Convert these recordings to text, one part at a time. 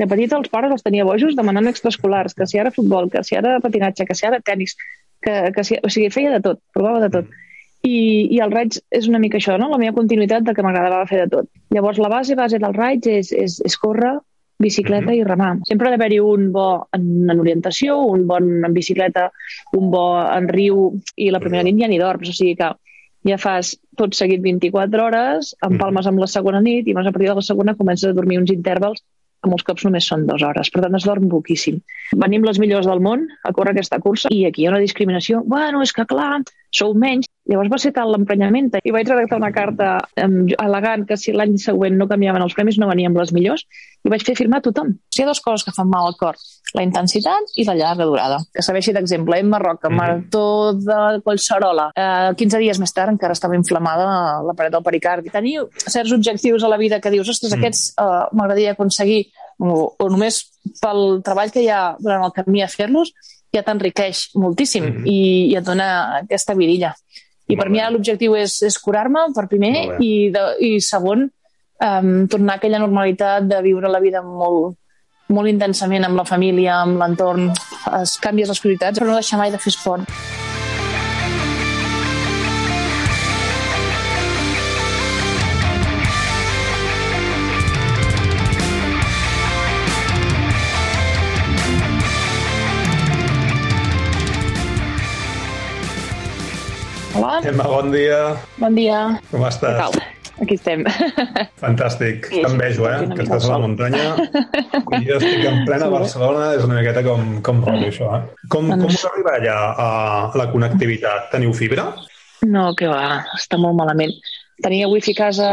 de petita els pares els tenia bojos demanant extraescolars, que si ara futbol, que si ara patinatge, que si ara tennis, que, que si, o sigui, feia de tot, provava de tot. I, I el raig és una mica això, no? la meva continuïtat de que m'agradava fer de tot. Llavors, la base base del raig és, és, és córrer, bicicleta mm -hmm. i remar. Sempre ha d'haver-hi un bo en, en orientació, un bon en bicicleta, un bo en riu, i la primera nit ja ni dorms, o sigui que ja fas tot seguit 24 hores, empalmes amb la segona nit i més a partir de la segona comences a dormir uns intervals que molts cops només són dues hores. Per tant, es dorm poquíssim. Venim les millors del món a córrer aquesta cursa i aquí hi ha una discriminació. Bueno, és que clar, sou menys. Llavors va ser tal l'emprenyament i vaig redactar una carta um, elegant que si l'any següent no canviaven els premis no veníem les millors i vaig fer firmar a tothom. Hi ha dues coses que fan mal al cor, la intensitat i la llarga durada. Que serveixi d'exemple, Emma Roca, mm -hmm. marató de Collserola. Eh, 15 dies més tard encara estava inflamada la paret del pericardi. Teniu certs objectius a la vida que dius, ostres, mm. aquests eh, m'agradaria aconseguir o, o només pel treball que hi ha durant el camí a fer-los, ja t'enriqueix moltíssim mm -hmm. i, i et dona aquesta vidilla. I Molt per bé. mi ara l'objectiu és, és curar-me, per primer, i, de, i segon, um, tornar a aquella normalitat de viure la vida molt, molt intensament amb la família, amb l'entorn, es canvies les prioritats, però no deixar mai de fer esport. Emma, bon dia. Bon dia. Com estàs? Què tal? Aquí estem. Fantàstic. Sí, T'envejo, eh? una Que estàs a la muntanya. I jo estic en plena Sí. Barcelona, és una miqueta com, com rotllo, això, eh? Com, com Doncs- us arriba allà a la connectivitat? Teniu fibra? No, que va, està molt malament. Tenia wifi a casa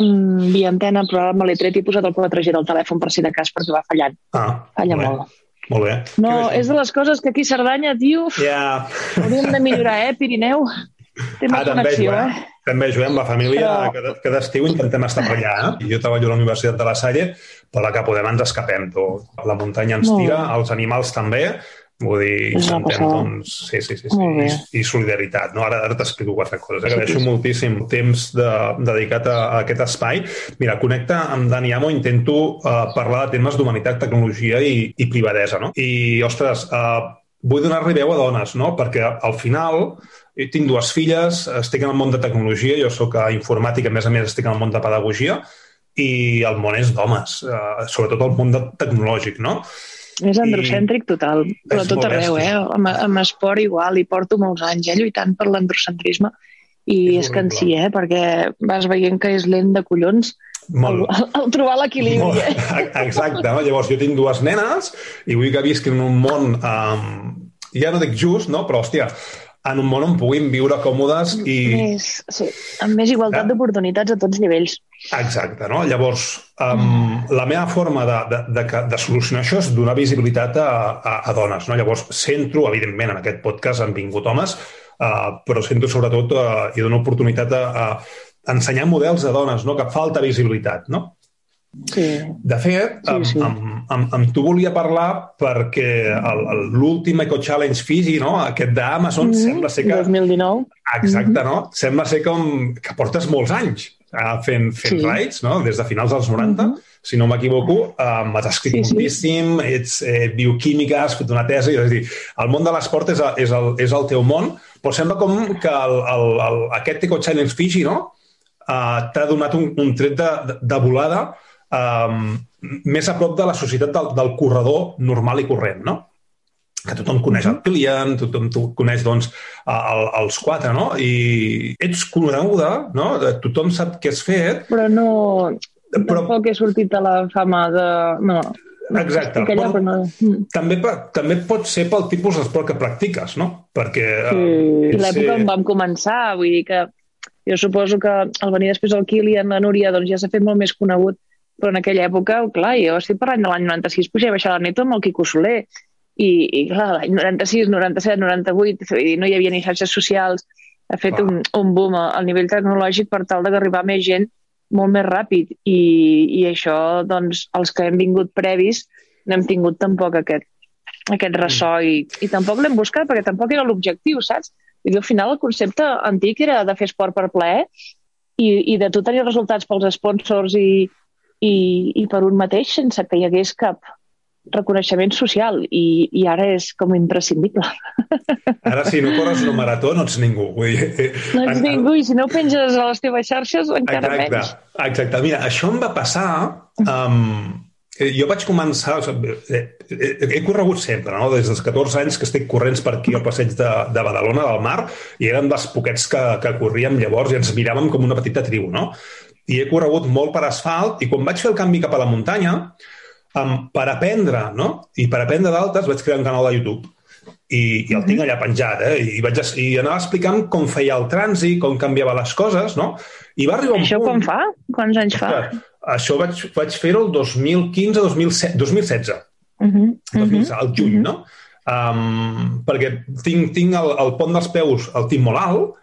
mm, via antena, però ara me l'he tret i he posat el 4G del telèfon per si de cas perquè va fallant. Ah, Falla molt bé. molt. Molt bé. No, és de les coses que aquí a Cerdanya, tio, Ja, hauríem de millorar, eh, Pirineu? Tema ah, connexió, eh? eh? Eh? Amb la família, Però- cada, cada estiu intentem estar per allà, eh? Jo treballo a la Universitat de la Salle, per la que podem ens escapem, tu. La muntanya ens Molt tira, bé. els animals també, vull dir, intentem, doncs, sí, sí, sí, sí. I, i solidaritat, no? Ara, ara t'explico quatre coses. Sí, Agraeixo sí. moltíssim el temps de, dedicat a, a aquest espai. Mira, connecta amb Dani Amo, intento uh, parlar de temes d'humanitat, tecnologia i, i privadesa, no? I, ostres, uh, vull donar-li veu a dones, no? Perquè al final jo tinc dues filles, estic en el món de tecnologia, jo sóc a informàtica, a més a més estic en el món de pedagogia, i el món és d'homes, eh, sobretot el món de, tecnològic, no? És androcèntric total, però tot arreu, eh? Amb, amb esport igual, i porto molts anys eh, lluitant per l'androcentrisme, i És és, cansí, eh? Perquè vas veient que és lent de collons Molt, el, el trobar l'equilibri, eh? exacte, no? Llavors jo tinc dues nenes i vull que visquin en un món, um, ja no dic just, no? però hòstia, en un món on puguin viure còmodes i... Més, sí, amb més igualtat Ja. d'oportunitats a tots nivells. Exacte, no? Llavors, um, la meva forma de, de, de, de solucionar això és donar visibilitat a, a, a dones, no? Llavors, centro, evidentment, en aquest podcast han vingut homes, uh, però centro sobretot uh, i dono oportunitat a, a ensenyar models de dones, no? Que falta visibilitat, no? Sí. De fet, Sí, amb, sí. amb, amb, amb tu volia parlar perquè l'últim Eco Challenge Fiji, no? aquest d'Amazon, mm, sembla ser que... 2019. Exacte, no? Sembla ser com que portes molts anys uh, fent, fent Sí. rides, no? Des de finals dels 90, Mhm. si no m'equivoco, um, has escrit Sí, sí. moltíssim, ets eh, bioquímica, has fet una tesi, és a dir, el món de l'esport és, és, el, és el teu món, però sembla com que el, el, el, aquest Eco Challenge Fiji, no?, uh, t'ha donat un, un tret de, de, de volada um, més a prop de la societat del, del corredor normal i corrent, no? que tothom coneix el Kilian, tothom tu coneix doncs, el, els quatre, no? I ets coneguda, no? Tothom sap què has fet, Però no... però Tampoc he sortit a la fama de... No, Exacte. Allà, però no... Mm. també, també pot ser pel tipus d'esport que practiques, no? Perquè... Sí. eh, l'època on vam començar, vull dir que jo suposo que al venir després el Kilian, la Núria, doncs ja s'ha fet molt més conegut, però en aquella època, clar, jo estic parlant de l'any 96, puja a baixar la neta amb el Quico Soler, i, i clar, l'any 96, 97, 98, vull dir, no hi havia ni xarxes socials, ha fet Clar. un, un boom al nivell tecnològic per tal d'arribar més gent molt més ràpid i, i això, doncs, els que hem vingut previs no hem tingut tampoc aquest, aquest ressò i, i tampoc l'hem buscat perquè tampoc era l'objectiu, saps? Dir, al final el concepte antic era de fer esport per plaer i, i de tu tenir resultats pels sponsors i, i, i per un mateix sense que hi hagués cap reconeixement social i, i ara és com imprescindible. Ara, si no corres una marató, no ets ningú. Vull dir, eh, no ets en, ningú i si no penges a les teves xarxes, encara exacte, menys. Exacte. Mira, això em va passar... Um, jo vaig començar... He, he, he corregut sempre, no? Des dels 14 anys que estic corrents per aquí al passeig de, de Badalona, del mar, i érem dels poquets que, que corríem llavors i ens miràvem com una petita tribu, no? I he corregut molt per asfalt i quan vaig fer el canvi cap a la muntanya, um, per aprendre, no? I per aprendre d'altres vaig crear un canal de YouTube i, i el tinc allà penjat, eh? I, vaig, I anava explicant com feia el trànsit, com canviava les coses, no? I va arribar un Això punt... quan fa? Quants anys fa? Això vaig, vaig fer-ho el 2015-2016. 2016. Uh -huh. 2016, al juny, uh -huh. no? Um, perquè tinc, tinc el, el pont dels peus, el tinc molt alt,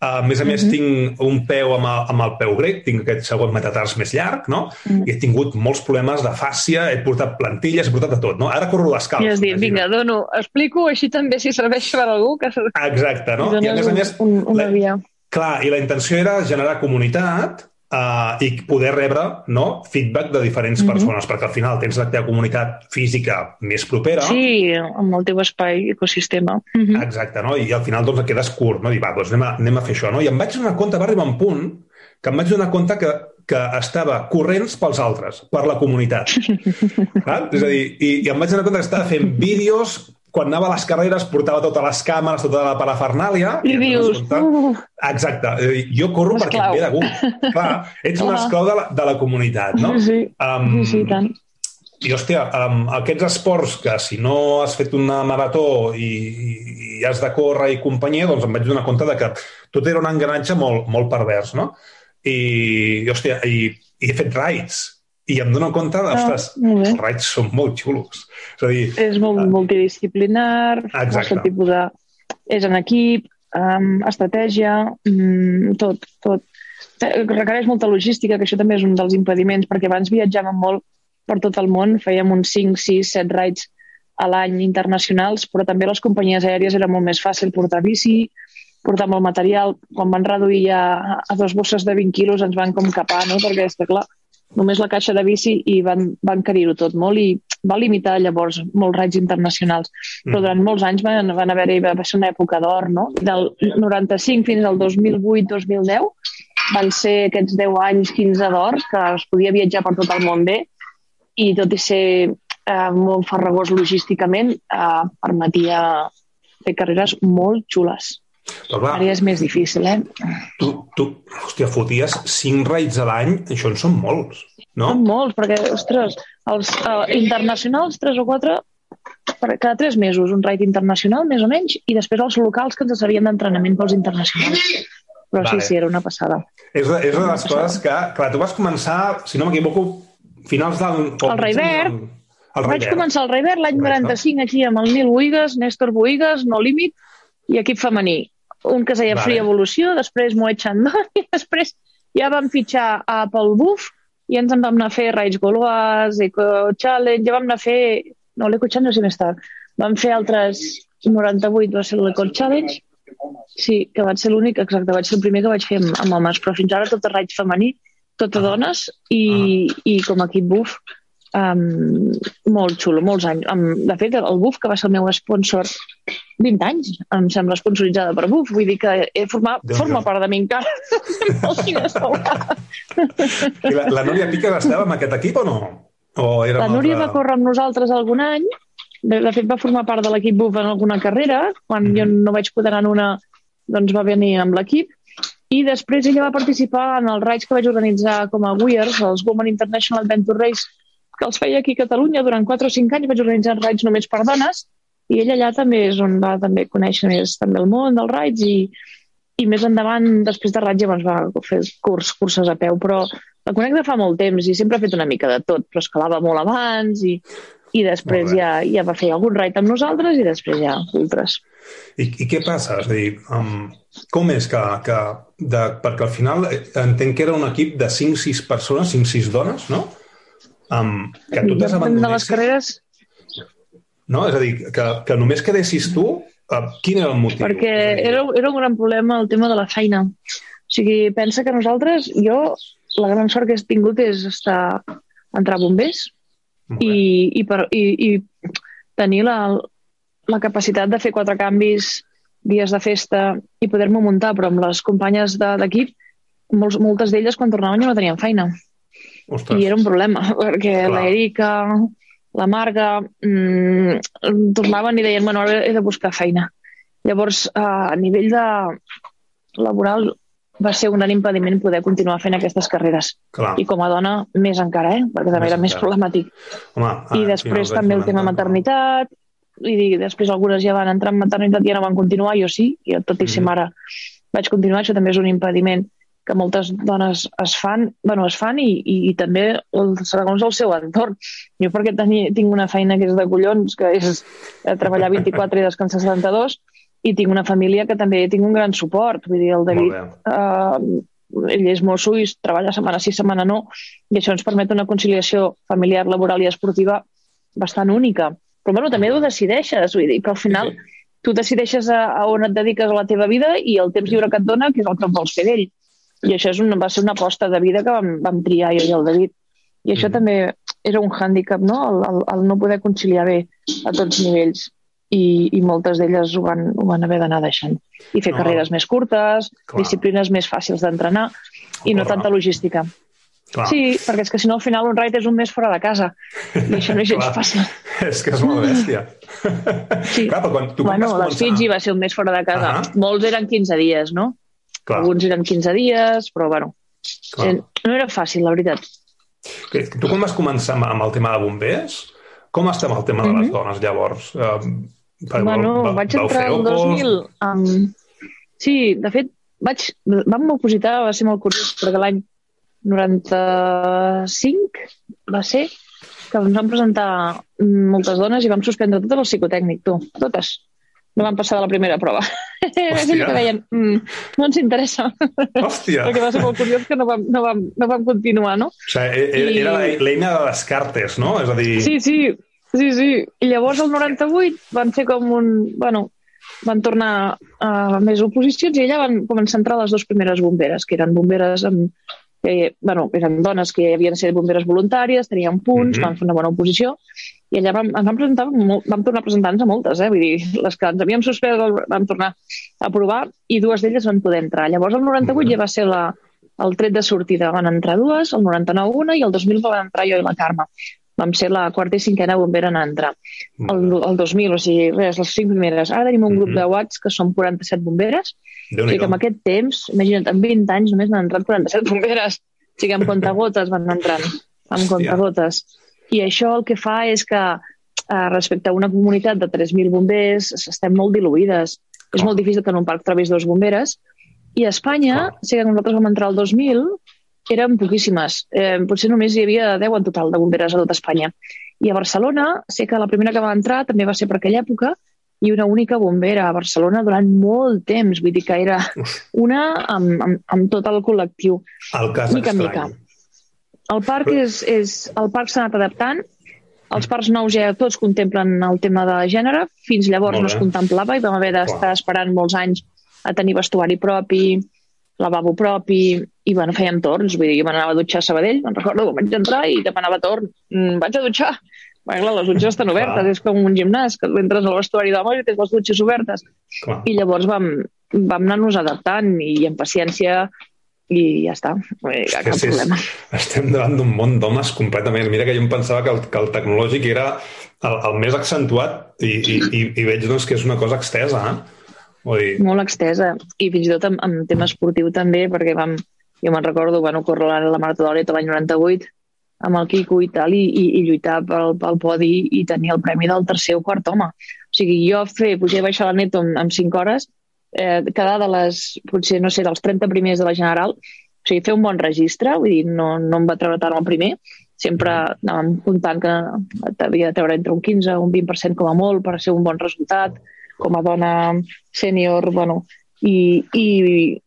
a més a més, uh -huh. tinc un peu amb el, amb el peu grec, tinc aquest segon metatars més llarg, no? Uh -huh. I he tingut molts problemes de fàscia, he portat plantilles, he portat de tot, no? Ara corro les calces. I has dit, vinga, dono, explico així també si serveix per algú. Que... Exacte, no? I, I a més a més... Un, una via. Clar, i la intenció era generar comunitat uh, i poder rebre no, feedback de diferents mm -hmm. persones, perquè al final tens la teva comunitat física més propera. Sí, amb el teu espai, ecosistema. Mm -hmm. Exacte, no? I al final doncs, et quedes curt, no? I va, doncs anem a, anem a fer això, no? I em vaig donar compte, va arribar un punt que em vaig donar compte que, que estava corrents pels altres, per la comunitat. Val? És a dir, i, i em vaig donar compte que estava fent vídeos quan anava a les carreres portava totes les càmeres, tota la parafernàlia... I, i dius... Uh. Exacte. Jo corro perquè em ve de gust. Clar, ets un esclau de la, de la comunitat, no? Sí, um, sí, sí, tant. I, hòstia, um, aquests esports que si no has fet una marató i, i has de córrer i companyia, doncs em vaig donar compte de que tot era un engranatge molt, molt pervers, no? I, hòstia, i, i he fet rides i em dono compte, ah, ostres, els raids són molt xulos. És a dir... És molt uh, multidisciplinar, exacte. tipus de... És en equip, um, estratègia, um, tot, tot. Requereix molta logística, que això també és un dels impediments, perquè abans viatjàvem molt per tot el món, fèiem uns 5, 6, 7 raids a l'any internacionals, però també les companyies aèries era molt més fàcil portar bici, portar molt material. Quan van reduir a, a dos bosses de 20 quilos ens van com capar, no? perquè està clar, només la caixa de bici i van, van carir-ho tot molt i va limitar llavors molts raids internacionals. Però mm. durant molts anys van, van haver-hi, va ser una època d'or, no? Del 95 fins al 2008-2010 van ser aquests 10 anys, 15 d'or, que es podia viatjar per tot el món bé i tot i ser eh, molt farragós logísticament, eh, permetia fer carreres molt xules. Però clar, Ara és més difícil, eh? Tu, tu hòstia, foties cinc raids a l'any, això en són molts, no? Són molts, perquè, ostres, els uh, internacionals, tres o quatre, per cada tres mesos, un raid internacional, més o menys, i després els locals que ens servien d'entrenament pels internacionals. Però vale. sí, sí, era una passada. És, és una de les coses que, clar, tu vas començar, si no m'equivoco, finals del... El Raivert. El Vaig començar el Raivert l'any 95 aquí amb el Nil Buigas, Néstor Buigas, No Límit, i equip femení un que es deia vale. Free Evolució, després Moet Chandon, i després ja vam fitxar a Paul Buff i ens en vam anar a fer Raids Gaulois, Eco Challenge, ja vam anar a fer... No, l'Eco Challenge no sé més tard. Vam fer altres 98, va ser l'Eco Challenge, Sí, que vaig ser l'únic, exacte, vaig ser el primer que vaig fer amb, amb homes, però fins ara tot el raig femení, tot a ah. dones i, ah. i com a equip buf um, molt xulo, molts anys. Um, de fet, el BUF, que va ser el meu sponsor 20 anys, em sembla sponsoritzada per BUF, vull dir que he format, forma part de mi encara. La, la Núria Piques estava en aquest equip o no? O era la Núria altra... va córrer amb nosaltres algun any, de, de fet va formar part de l'equip BUF en alguna carrera, quan mm. jo no vaig poder anar en una, doncs va venir amb l'equip, i després ella va participar en els raids que vaig organitzar com a Weirs, els Women International Adventure Race, que els feia aquí a Catalunya durant 4 o 5 anys, vaig organitzar raids només per dones, i ella allà també és on va també conèixer més també el món dels raids i, i més endavant, després de raids, llavors va fer curs, curses a peu, però la conec de fa molt temps i sempre ha fet una mica de tot, però escalava molt abans i, i després ja, ja va fer algun raid amb nosaltres i després ja ultres. I, i què passa? És a dir, um, com és que, que de, perquè al final eh, entenc que era un equip de 5-6 persones, 5-6 dones, no? Um, que tu t'abandonessis... De les carreres... No? És a dir, que, que només quedessis tu, uh, quin era el motiu? Perquè era, era un gran problema el tema de la feina. O sigui, pensa que nosaltres, jo la gran sort que he tingut és estar, entrar a bombers i, i, per, i, i tenir la, la capacitat de fer quatre canvis, dies de festa i poder-me muntar, però amb les companyes d'equip, de, moltes d'elles quan tornaven ja no tenien feina. Ostres. I era un problema, perquè l'Erica, la Marga, mmm, tornaven i deien, bueno, ara he de buscar feina. Llavors, a nivell de laboral, va ser un gran impediment poder continuar fent aquestes carreres. Clar. I com a dona, més encara, eh? perquè també més era encara. més problemàtic. Home, I després també el tema maternitat, i després algunes ja van entrar en maternitat i ja no van continuar, jo sí, i tot i ser mm. mare vaig continuar, això també és un impediment que moltes dones es fan, bueno, es fan i, i, i també segons el seu entorn. Jo perquè tenia, tinc una feina que és de collons, que és eh, treballar 24 i descansar 72, i tinc una família que també tinc un gran suport. Vull dir, el David, eh, ell és mosso i treballa setmana sí, setmana no, i això ens permet una conciliació familiar, laboral i esportiva bastant única. Però bueno, també ho decideixes, vull dir, que al final sí, sí. tu decideixes a, a on et dediques a la teva vida i el temps lliure que et dona, que és el que vols fer d'ell. I això és una, va ser una aposta de vida que vam, vam triar jo i el David. I això mm. també era un hàndicap, no? El, el, el no poder conciliar bé a tots nivells i, i moltes d'elles ho, van, ho van haver d'anar deixant. I fer no. carreres més curtes, Clar. disciplines més fàcils d'entrenar i no tanta logística. Clar. Sí, perquè és que si no al final un raid és un mes fora de casa i això no és gens fàcil. És que és molt bèstia. Sí. Clar, quan tu bueno, començar... les Fiji va ser un mes fora de casa. Uh -huh. Molts eren 15 dies, no? Clar. Alguns eren 15 dies, però bueno, Clar. no era fàcil, la veritat. Tu quan vas començar amb el tema de bombers, com estem el tema de les mm -hmm. dones llavors? Uh, Bueno, va, vaig entrar el 2000 amb... Sí, de fet, vaig, vam opositar, va ser molt curiós, perquè l'any 95 va ser que ens vam presentar moltes dones i vam suspendre tot el psicotècnic, tu, totes. No vam passar de la primera prova. Hòstia. que deien, mm, no ens interessa. Hòstia. Perquè va ser molt curiós que no vam, no vam, no vam continuar, no? O sigui, era, I... era l'eina de les cartes, no? És a dir... Sí, sí, Sí, sí. I llavors el 98 van fer com un... Bueno, van tornar a més oposicions i allà van començar a entrar les dues primeres bomberes, que eren bomberes amb, que, bueno, eren dones que havien de ser bomberes voluntàries, tenien punts, mm -hmm. van fer una bona oposició, i allà vam, ens vam, presentar, vam tornar a presentar-nos a moltes, eh? vull dir, les que ens havíem suspès vam tornar a provar i dues d'elles van poder entrar. Llavors el 98 mm -hmm. ja va ser la, el tret de sortida, van entrar dues, el 99 una i el 2000 van entrar jo i la Carme vam ser la quarta i cinquena bombera en entrar. El, el 2000, o sigui, res, les cinc primeres. Ara tenim un grup mm -hmm. de watts que són 47 bomberes. O sigui que en aquest temps, imagina't, en 20 anys només n'han entrat 47 bomberes. O sigui, amb comptagotes van entrant, amb comptagotes. I això el que fa és que eh, respecte a una comunitat de 3.000 bombers estem molt diluïdes. Oh. És molt difícil que en un parc trobis dos bomberes. I a Espanya, oh. sí que nosaltres vam entrar el 2000, eren poquíssimes. Eh, potser només hi havia 10 en total de bomberes a tot Espanya. I a Barcelona, sé que la primera que va entrar també va ser per aquella època, i una única bombera a Barcelona durant molt temps. Vull dir que era una amb, amb, amb tot el col·lectiu. El cas mica estrany. mica. El parc és, és, el parc s'ha anat adaptant. Els parcs nous ja tots contemplen el tema de gènere. Fins llavors no es contemplava i vam haver d'estar esperant molts anys a tenir vestuari propi, lavabo propi, i bueno, fèiem torns, vull dir, jo m'anava a dutxar a Sabadell, me'n recordo, vaig entrar i demanava torn, mm, vaig a dutxar. Bé, clar, les dutxes estan obertes, és com un gimnàs, que entres al vestuari d'home i tens les dutxes obertes. Clar. I llavors vam, vam anar-nos adaptant i amb paciència i ja està, dir, cap sí, problema. Estem davant d'un món d'homes completament. Mira que jo em pensava que el, que el tecnològic era el, el més accentuat i, i, i, i veig doncs, que és una cosa extesa, eh? Vull dir... Molt extesa. I fins i tot en, en tema esportiu també, perquè vam, jo me'n recordo, bueno, córrer la, la Marató d'Oret l'any 98 amb el Quico i tal, i, i, i lluitar pel, pel podi i tenir el premi del tercer o quart home. O sigui, jo fer, pujar i baixar la neto en, en 5 hores, eh, quedar de les, potser, no sé, dels 30 primers de la General, o sigui, fer un bon registre, vull dir, no, no em va treure tant el primer, sempre anàvem comptant que havia de treure entre un 15 o un 20% com a molt per ser un bon resultat, com a dona sènior, bueno, i, i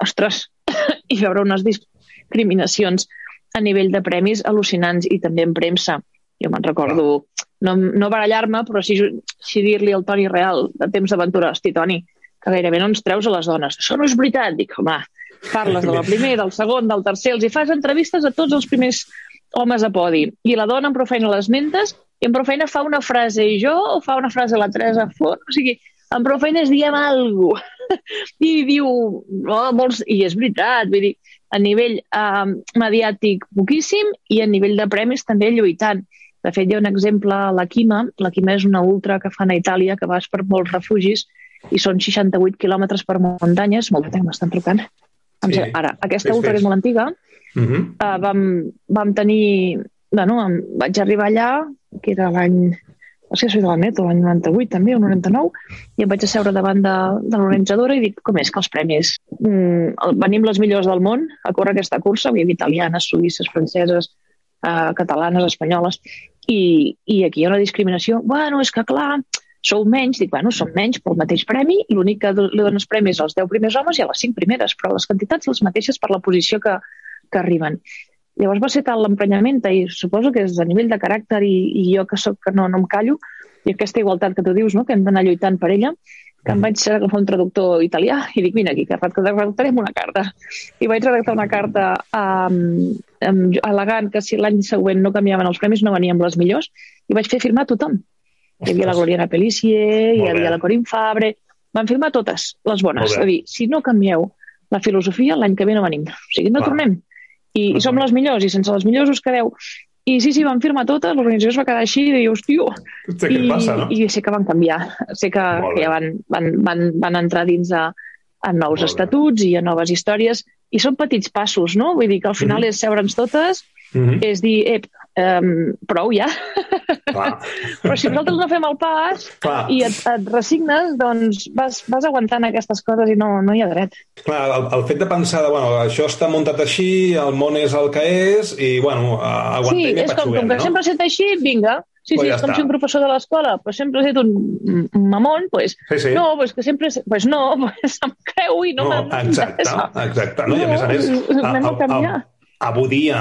ostres, i veure unes discriminacions a nivell de premis al·lucinants i també en premsa. Jo me'n recordo, no, no barallar-me, però sí, sí dir-li al Toni Real, de temps d'aventura, hosti, Toni, que gairebé no ens treus a les dones. Això no és veritat. Dic, home, Parles de la primera, del segon, del tercer, els hi fas entrevistes a tots els primers homes a podi. I la dona en prou feina les mentes i en prou feina fa una frase i jo o fa una frase la Teresa Font. O sigui, en prou feina es diem alguna cosa. I diu, oh, molts, i és veritat, vull dir, a nivell eh, mediàtic poquíssim i a nivell de premis també lluitant. De fet, hi ha un exemple a la Quima. La Quima és una ultra que fan a Itàlia, que vas per molts refugis i són 68 quilòmetres per muntanyes. Molt de temps m'estan trucant. Sí. Ara, aquesta ultra que és molt antiga, uh -huh. uh, vam, vam tenir... Bueno, em, vaig arribar allà, que era l'any... No sé si de la Neto, l'any 98 també, o 99, i em vaig asseure davant de, de l'organitzadora i dic, com és que els premis... Mm, venim les millors del món a córrer aquesta cursa, hi havia italianes, suïsses, franceses, eh, catalanes, espanyoles, i, i aquí hi ha una discriminació. Bueno, és que clar, sou menys, dic, bueno, som menys pel mateix premi, l'únic que li dones premis als 10 primers homes i a les 5 primeres, però les quantitats les mateixes per la posició que, que arriben. Llavors va ser tal l'emprenyament i suposo que és a nivell de caràcter i, i jo que sóc que no, no em callo, i aquesta igualtat que tu dius, no? que hem d'anar lluitant per ella, que em vaig agafar un traductor italià i dic, vine aquí, que redactarem una carta. I vaig redactar una carta um, um, al·legant que si l'any següent no canviaven els premis no veníem les millors i vaig fer firmar tothom. Hi havia la Gloriana Pellissier, hi havia la Corinne Fabre... Van firmar totes les bones. És a dir, si no canvieu la filosofia, l'any que ve no venim. O sigui, no Clar. tornem. I, I som les millors, i sense les millors us quedeu. I sí, sí, van firmar totes, l'organització es va quedar així, i tio... Sé I, passa, no? I sé que van canviar, sé que, que ja van, van, van, van entrar dins a, a nous estatuts i a noves històries, i són petits passos, no? Vull dir que al final mm -hmm. és seure'ns totes, mm -hmm. és dir, ep, um, prou ja. Però si nosaltres no fem el pas Clar. i et, et resignes, doncs vas, vas aguantant aquestes coses i no, no hi ha dret. Clar, el, el fet de pensar de, bueno, això està muntat així, el món és el que és, i, bueno, aguantem sí, i és com, com que no? sempre ha estat així, vinga, Sí, pues sí, ja és com està. si un professor de l'escola pues, sempre ha estat un, mamón, pues, sí, sí. no, pues que sempre... Pues no, pues em creu i no, no Exacte, exacte. No, I a més a més, a, a, a, avui dia,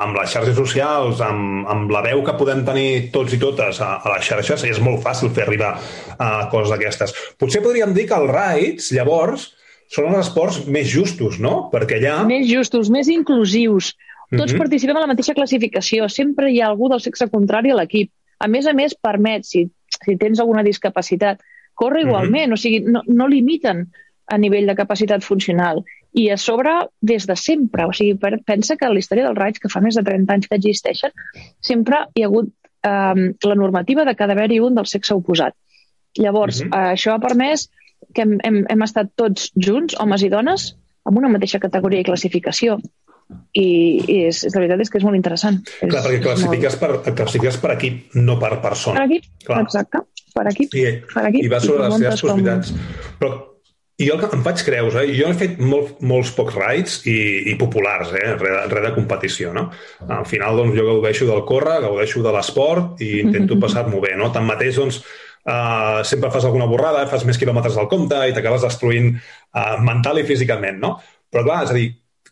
amb les xarxes socials, amb, amb la veu que podem tenir tots i totes a, a les xarxes, és molt fàcil fer arribar a coses d'aquestes. Potser podríem dir que els raids, llavors, són els esports més justos, no? Perquè allà... Més justos, més inclusius. Tots mhm. -huh. participem a la mateixa classificació. Sempre hi ha algú del sexe contrari a l'equip. A més a més, permet, si, si tens alguna discapacitat, córrer mhm. igualment. Uh -huh. O sigui, no, no limiten a nivell de capacitat funcional i a sobre des de sempre. O sigui, pensa que la història dels raids, que fa més de 30 anys que existeixen, sempre hi ha hagut eh, la normativa de que ha d'haver-hi un del sexe oposat. Llavors, uh mhm. -huh. això ha permès que hem, hem, hem estat tots junts, homes i dones, amb una mateixa categoria i classificació. I, i és, és, la veritat és que és molt interessant. Clar, perquè classifiques, molt... per, classifiques per equip, no per persona. Per equip, Clar. exacte. Per equip. I, per equip. I va sobre I les seves possibilitats. Com... Però i jo em faig creus, eh? Jo he fet molt, molts pocs rides i, i populars, eh? Res, res de competició, no? Al final, doncs, jo gaudeixo del córrer, gaudeixo de l'esport i intento passar-m'ho bé, no? Tanmateix, doncs, uh, sempre fas alguna borrada, fas més quilòmetres del compte i t'acabes destruint uh, mental i físicament, no? Però, clar, és a dir,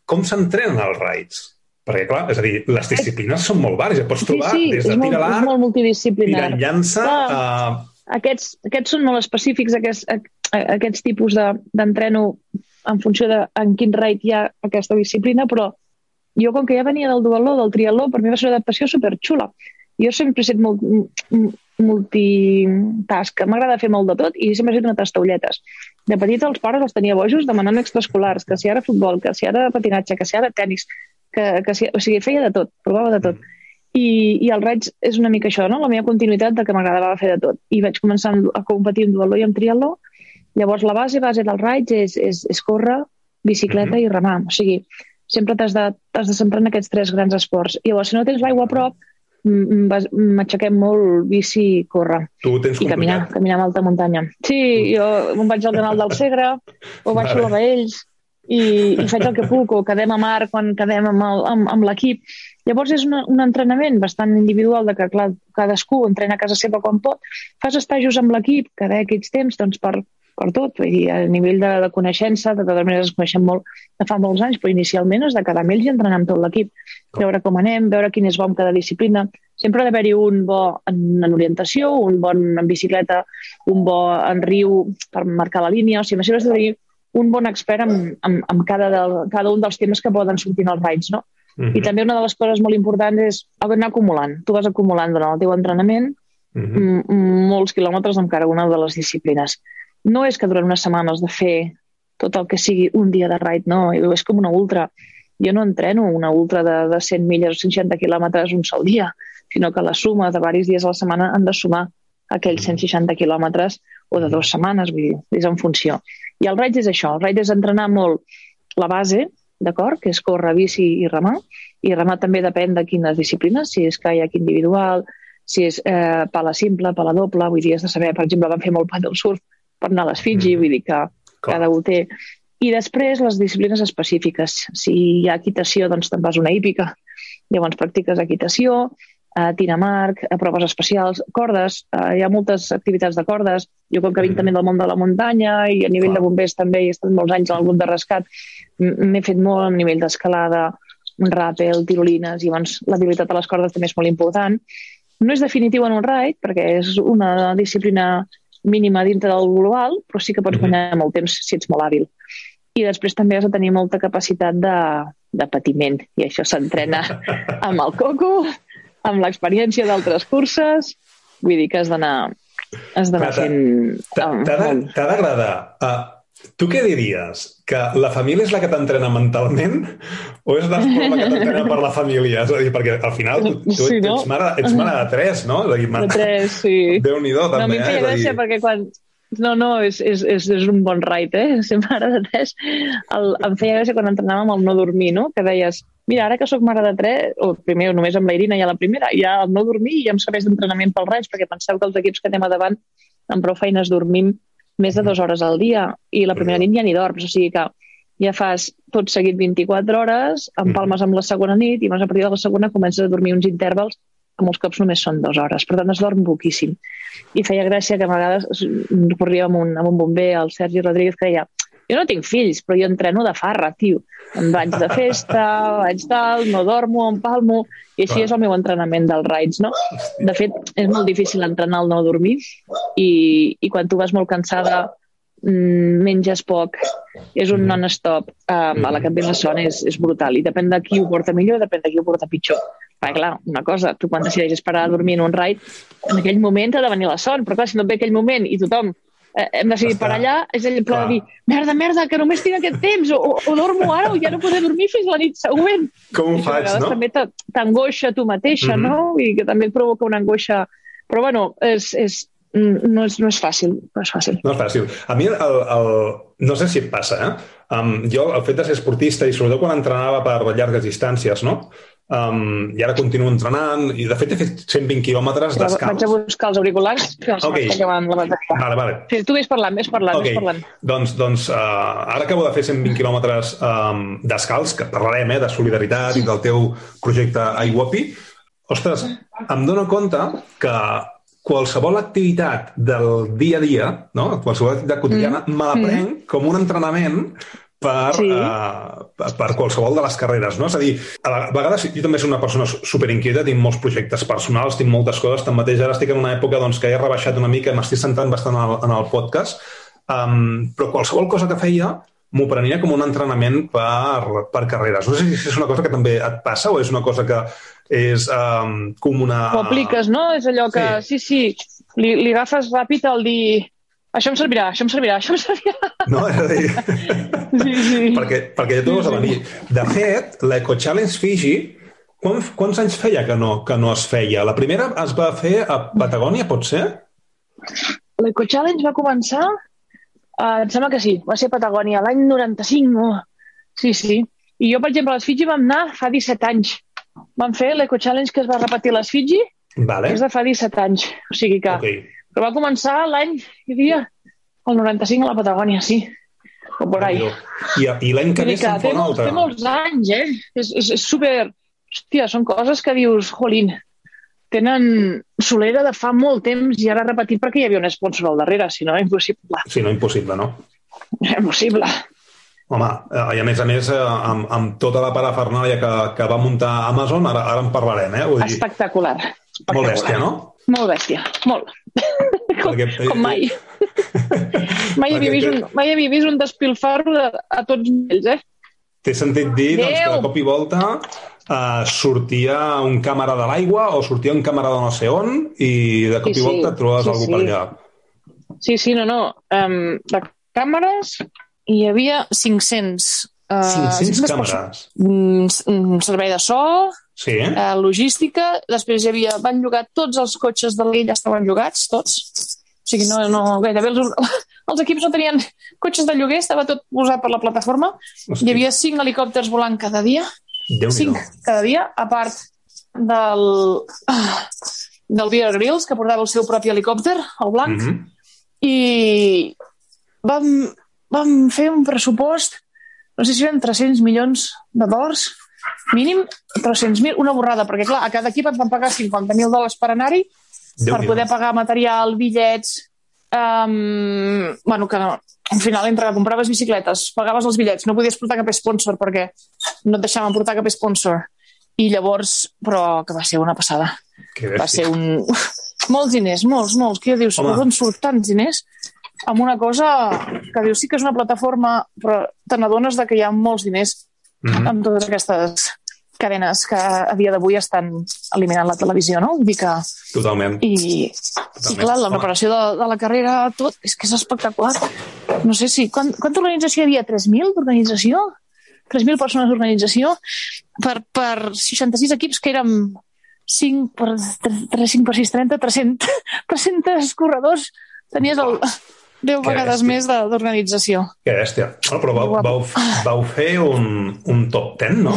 com s'entrenen els rides? Perquè, clar, és a dir, les disciplines són molt vàries. Pots trobar sí, sí, des de tir a l'arc, tir llança... Uh, aquests, aquests són molt específics, aquests, aquests tipus d'entreno de, en funció de en quin rate hi ha aquesta disciplina, però jo com que ja venia del dualó, del triatló, per mi va ser una adaptació superxula. Jo sempre he estat molt, multitask, m'agrada fer molt de tot i sempre he estat una tastaulletes. De petita els pares els tenia bojos demanant extraescolars, que si ara futbol, que si ara patinatge, que si ara tennis, que, que si, o sigui, feia de tot, provava de tot. I, i el raig és una mica això, no? la meva continuïtat de que m'agradava fer de tot. I vaig començar a competir en dualó i en triatló. Llavors, la base base del raig és, és, és córrer, bicicleta mm -hmm. i remar. O sigui, sempre t'has de, de centrar en aquests tres grans esports. I llavors, si no tens l'aigua a prop, m'aixequem molt bici i córrer. Tu tens I caminar, caminar amb alta muntanya. Sí, jo me'n vaig al canal del Segre, o baixo vale. a Baells, i, i faig el que puc, o quedem a mar quan quedem amb l'equip. Llavors és una, un entrenament bastant individual de que clar, cadascú entrena a casa seva quan pot. Fas estajos amb l'equip cada aquests temps doncs, per, per tot. Vull dir, a nivell de, de coneixença, de totes maneres ens coneixem molt de fa molts anys, però inicialment és de quedar amb ells i entrenar amb tot l'equip. Veure com anem, veure quin és bo en cada disciplina. Sempre ha d'haver-hi un bo en, en orientació, un bon en bicicleta, un bo en riu per marcar la línia. O sigui, has de tenir un bon expert amb, amb, amb cada, del, cada un dels temes que poden sortir en els raids, no? Uh -huh. I també una de les coses molt importants és anar acumulant. Tu vas acumulant durant el teu entrenament uh -huh. molts quilòmetres amb cada una de les disciplines. No és que durant unes setmanes de fer tot el que sigui un dia de raid, no, és com una ultra. Jo no entreno una ultra de, de 100 milles o 160 quilòmetres un sol dia, sinó que la suma de diversos dies a la setmana han de sumar aquells 160 quilòmetres o de dues setmanes, vull dir, és en funció. I el raid és això, el raid és entrenar molt la base, d'acord? Que és córrer, bici i remar. I remar també depèn de quines disciplines, si és caiac individual, si és eh, pala simple, pala doble, vull dir, has de saber, per exemple, van fer molt paddle surf per anar a les Fiji, mm. vull dir que Clar. cada un té. I després les disciplines específiques. Si hi ha equitació, doncs te'n vas una hípica, llavors practiques equitació, eh, tiramarc, a proves especials, cordes, eh, hi ha moltes activitats de cordes. Jo, com que vinc mm. també del món de la muntanya i a nivell Clar. de bombers també he estat molts anys en el grup de rescat, m'he fet molt a nivell d'escalada, ràpel, tirolines, i llavors l'habilitat a les cordes també és molt important. No és definitiu en un raid, perquè és una disciplina mínima dintre del global, però sí que pots -hmm. guanyar molt temps si ets molt hàbil. I després també has de tenir molta capacitat de, de patiment, i això s'entrena amb el coco, amb l'experiència d'altres curses, vull dir que has d'anar has d'anar fent... T'ha d'agradar uh, Tu què diries? Que la família és la que t'entrena mentalment o és l'esport la que t'entrena per la família? És a dir, perquè al final tu, tu sí, no? ets, mare, ets mare de tres, no? De, dir, mare... de tres, sí. Déu-n'hi-do, també. No, a mi em feia eh? gràcia dir... perquè quan... No, no, és, és, és, és un bon ride, eh? Ser mare de tres. El, em feia gràcia quan entrenàvem el no dormir, no? Que deies, mira, ara que sóc mare de tres, o primer només amb la Irina i a la primera, ja el no dormir i ja em serveix d'entrenament pel raig, perquè penseu que els equips que anem a davant amb prou feines dormim més de dues hores al dia i la primera nit ja ni dorms, o sigui que ja fas tot seguit 24 hores, empalmes amb la segona nit i a partir de la segona comences a dormir uns intervals que molts cops només són dues hores. Per tant, es dorm poquíssim. I feia gràcia que a vegades corria amb un, amb un bomber, el Sergi Rodríguez, que deia jo no tinc fills, però jo entreno de farra, tio. Em vaig de festa, vaig tal, no dormo, em palmo, i així Clar. és el meu entrenament dels raids, no? De fet, és molt difícil entrenar el no dormir i, i quan tu vas molt cansada mm, menges poc, és un mm. non-stop, um, a la que et ve la son és, és brutal i depèn de qui ho porta millor depèn de qui ho porta pitjor. Perquè, clar, una cosa, tu quan decideixes parar a dormir en un raid, en aquell moment ha de venir la son, però clar, si no et ve aquell moment i tothom eh, hem decidit per allà, és el pla de dir, merda, merda, que només tinc aquest temps, o, o dormo ara o ja no podré dormir fins la nit següent. Com ho faig, no? també t'angoixa tu mateixa, mm -hmm. no? I que també et provoca una angoixa... Però, bueno, és, és, no, és, no és fàcil, no és fàcil. No és fàcil. A mi, el, el, no sé si et passa, eh? Um, jo, el fet de ser esportista, i sobretot quan entrenava per llargues distàncies, no? Um, I ara continuo entrenant i de fet he fet 120 quilòmetres descalç. Vaig a buscar els auriculars que els okay. acabant la. Vale, vale. Sí, tu ves parlant, ves parlant, okay. ves parlant. Doncs, doncs uh, ara acabo de fer 120 quilòmetres um, descalç, que parlarem eh, de solidaritat i del teu projecte iWapi. Ostres, em dono compte que qualsevol activitat del dia a dia, no? qualsevol activitat quotidiana, mm. me la prenc mm. com un entrenament per, sí. uh, per qualsevol de les carreres. No? És a dir, a vegades jo també soc una persona superinquieta, tinc molts projectes personals, tinc moltes coses, tanmateix ara estic en una època doncs, que he rebaixat una mica, m'estic centrant bastant en el, en el podcast, um, però qualsevol cosa que feia m'ho prenia com un entrenament per, per carreres. No sé si és una cosa que també et passa o és una cosa que és um, com una... Ho apliques, no? És allò que, sí, sí, sí li, li agafes ràpid al dir això em servirà, això em servirà, això em servirà. No, és a dir... Sí, sí. perquè, perquè ja t'ho vas a venir. De fet, l'Eco Challenge Fiji, quan, quants anys feia que no, que no es feia? La primera es va fer a Patagònia, pot ser? L'Eco Challenge va començar, uh, em sembla que sí, va ser a Patagònia, l'any 95. Oh. Sí, sí. I jo, per exemple, a les Fiji vam anar fa 17 anys. Vam fer l'Eco Challenge que es va repetir a les Fiji, vale. és de fa 17 anys. O sigui que okay però va començar l'any, diria, el 95 a la Patagònia, sí. O por ahí. I, i l'any que ve se'n fa un altre. Té molts anys, eh? És, és, és super... Hòstia, són coses que dius, jolín, tenen solera de fa molt temps i ara repetit perquè hi havia un sponsor al darrere, si no, impossible. Si no, impossible, no? Impossible. Home, eh, i a més a més, eh, amb, amb tota la parafernàlia que, que va muntar Amazon, ara, ara en parlarem, eh? Vull dir... Espectacular. Espectacular. Molt bèstia, no? Molt bèstia, molt. com, Perquè, com mai. Mai havia, vist un, mai havia vist un despilfarro de, a tots ells, eh? Té sentit dir doncs, que de cop i volta uh, sortia un càmera de l'aigua o sortia un càmera de no sé on i de cop sí, i volta et trobaves sí, algú sí. per allà. Sí, sí, no, no. Um, de càmeres hi havia 500. Uh, 500 càmeres? Un servei de so, sí. uh, logística, després hi havia, van llogar tots els cotxes de l'illa, estaven llogats, tots. O sigui, no, no, gairebé els, els equips no tenien cotxes de lloguer, estava tot posat per la plataforma. Hosti. Hi havia cinc helicòpters volant cada dia. Cinc cada dia, a part del, del Beer Grills, que portava el seu propi helicòpter, el blanc. Mm -hmm. I vam, vam fer un pressupost, no sé si eren 300 milions de dòlars, mínim 300.000, una borrada, perquè clar, a cada equip et van pagar 50.000 dòlars per anar-hi, per poder pagar material, bitllets, um, bueno, que no, al final entre que compraves bicicletes, pagaves els bitllets, no podies portar cap sponsor perquè no et deixaven portar cap sponsor. I llavors, però que va ser una passada. Va ser un... molts diners, molts, molts. Què dius? D'on surt tants diners? Amb una cosa que dius, sí que és una plataforma, però te n'adones que hi ha molts diners mm -hmm. amb totes aquestes cadenes que a dia d'avui estan eliminant la televisió, no? Vull dir que... Totalment. I, Totalment. i clar, la preparació de, de la carrera, tot, és que és espectacular. No sé si... Quant, quanta organització hi havia? 3.000 d'organització? 3.000 persones d'organització per, per 66 equips que érem 5 per 3, 5 per 6, 30, 300, 300 corredors. Tenies el, 10 vegades més d'organització. Que bèstia. Bueno, però vau, vau, vau fer un, un top 10, no?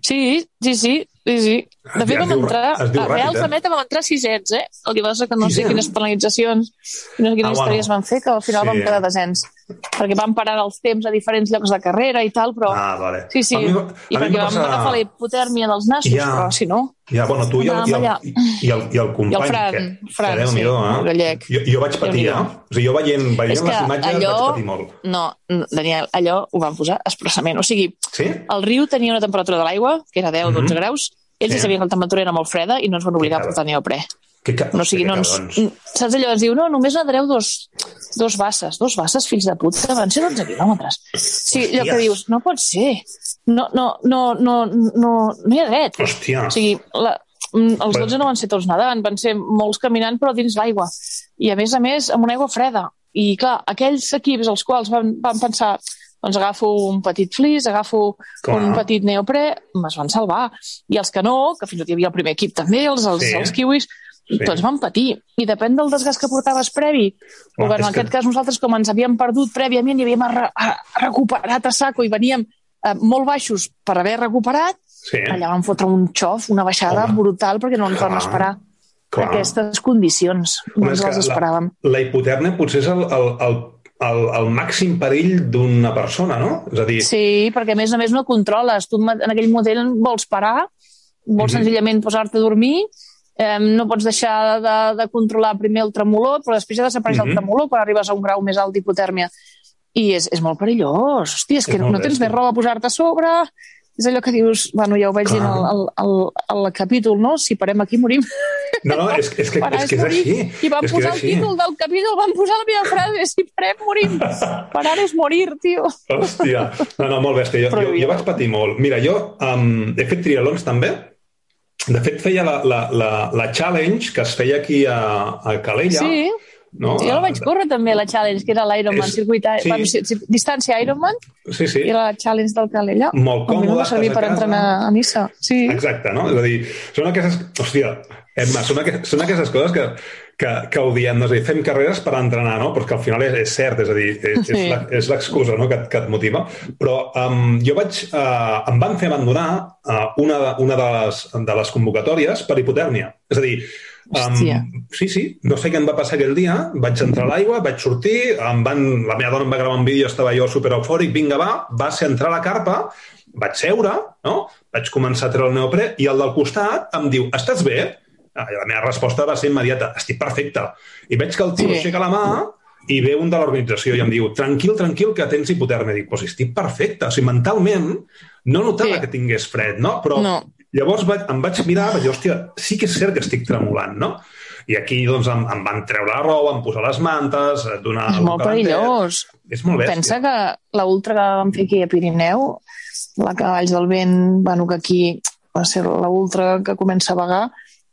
Sí, sí, sí, sí, sí. De fet, vam entrar... A Real Samet vam entrar sisets, eh? El que passa que no sé quines penalitzacions, no sé quines ah, històries bueno. van fer, que al final sí. vam quedar desens. Perquè vam parar els temps a diferents llocs de carrera i tal, però... Ah, vale. Sí, sí. Mi, I perquè passa... vam agafar la hipotèrmia dels nassos, ja. però si no... Ja, bueno, tu i el, i el, i el, i el company... I el Fran, que, Fran, que, sí, eh? el gallec. Jo, jo vaig patir, eh? O sigui, jo veient, veient les imatges allò, vaig patir molt. No, Daniel, allò ho van posar expressament. O sigui, sí? el riu tenia una temperatura de l'aigua, que era 10-12 mm -hmm. graus, ells sí. sabien que la temperatura era molt freda i no ens van obligar a portar neoprè. Que ca... no, o sigui, no ens... Saps allò? Ens diu, no, només nedareu dos, dos basses. Dos basses, fills de puta, van ser 12 quilòmetres. Sí, allò que dius, no pot ser. No, no, no, no, no, no hi ha dret. Hòstia. O sigui, la, mm, els 12 no van ser tots nedant, van ser molts caminant però dins l'aigua. I a més a més amb una aigua freda. I clar, aquells equips els quals van, van pensar doncs agafo un petit flis, agafo Clar. un petit neoprè, es van salvar. I els que no, que fins i tot hi havia el primer equip també, els, els, sí. els kiwis, sí. tots van patir. I depèn del desgast que portaves previ, o bueno, en aquest que... cas nosaltres com ens havíem perdut prèviament i havíem re recuperat a saco i veníem eh, molt baixos per haver recuperat, sí. allà van fotre un xof, una baixada Home. brutal perquè no ens Clar. vam esperar. Clar. aquestes condicions. No ens les esperàvem. La, la hipotèrnia potser és el, el, el el, el màxim perill d'una persona, no? És a dir... Sí, perquè a més a més no controles. Tu en aquell model vols parar, vols mm -hmm. senzillament posar-te a dormir, eh, no pots deixar de, de controlar primer el tremolor, però després ja desapareix mm -hmm. el tremolor quan arribes a un grau més alt d'hipotèrmia. I és, és molt perillós. Hòstia, és, és que no tens més roba a posar-te a sobre, és allò que dius, bueno, ja ho vaig dir al, al, al, al capítol, no? Si parem aquí, morim. No, no, és, és que, és, que és així. I van és posar el títol del capítol, van posar la meva frase, si parem, morim. Parar és morir, tio. Hòstia. No, no, molt bèstia. Jo, jo, jo vaig patir molt. Mira, jo um, he fet trialons també. De fet, feia la, la, la, la challenge que es feia aquí a, a Calella. Sí no? Jo la vaig córrer també, la Challenge, que era l'Ironman, circuit, sí. bueno, distància Ironman, sí, sí. i la Challenge del Calella. Molt còmode. Va servir per entrenar a Nissa. Sí. Exacte, no? És a dir, són aquestes... Hòstia, Emma, són, aquestes, són aquestes coses que, que, que ho diem, no? és a dir, fem carreres per entrenar, no? Però que al final és, és cert, és a dir, és, sí. és l'excusa no? que, que et motiva. Però um, jo vaig... Uh, em van fer abandonar uh, una, una de, les, de les convocatòries per hipotèrmia. És a dir, Um, sí, sí, no sé què em va passar aquell dia, vaig entrar a l'aigua, vaig sortir, em van, la meva dona em va gravar un vídeo, estava jo super eufòric, vinga, va, va ser entrar a la carpa, vaig seure, no? vaig començar a treure el neoprè i el del costat em diu, estàs bé? Ah, I la meva resposta va ser immediata, estic perfecte. I veig que el tio sí. aixeca la mà i ve un de l'organització i em diu, tranquil, tranquil, que tens hipotèrmia. Dic, pues estic perfecte. O sigui, mentalment no notava sí. que tingués fred, no? Però no Llavors vaig, em vaig mirar, vaig dir, hòstia, sí que és cert que estic tremolant, no? I aquí doncs, em, em van treure la roba, em posar les mantes, donar... És molt perillós. És molt bèstia. Pensa que l'ultra que vam fer aquí a Pirineu, la Cavalls del Vent, bueno, que aquí va ser l'ultra que comença a vagar,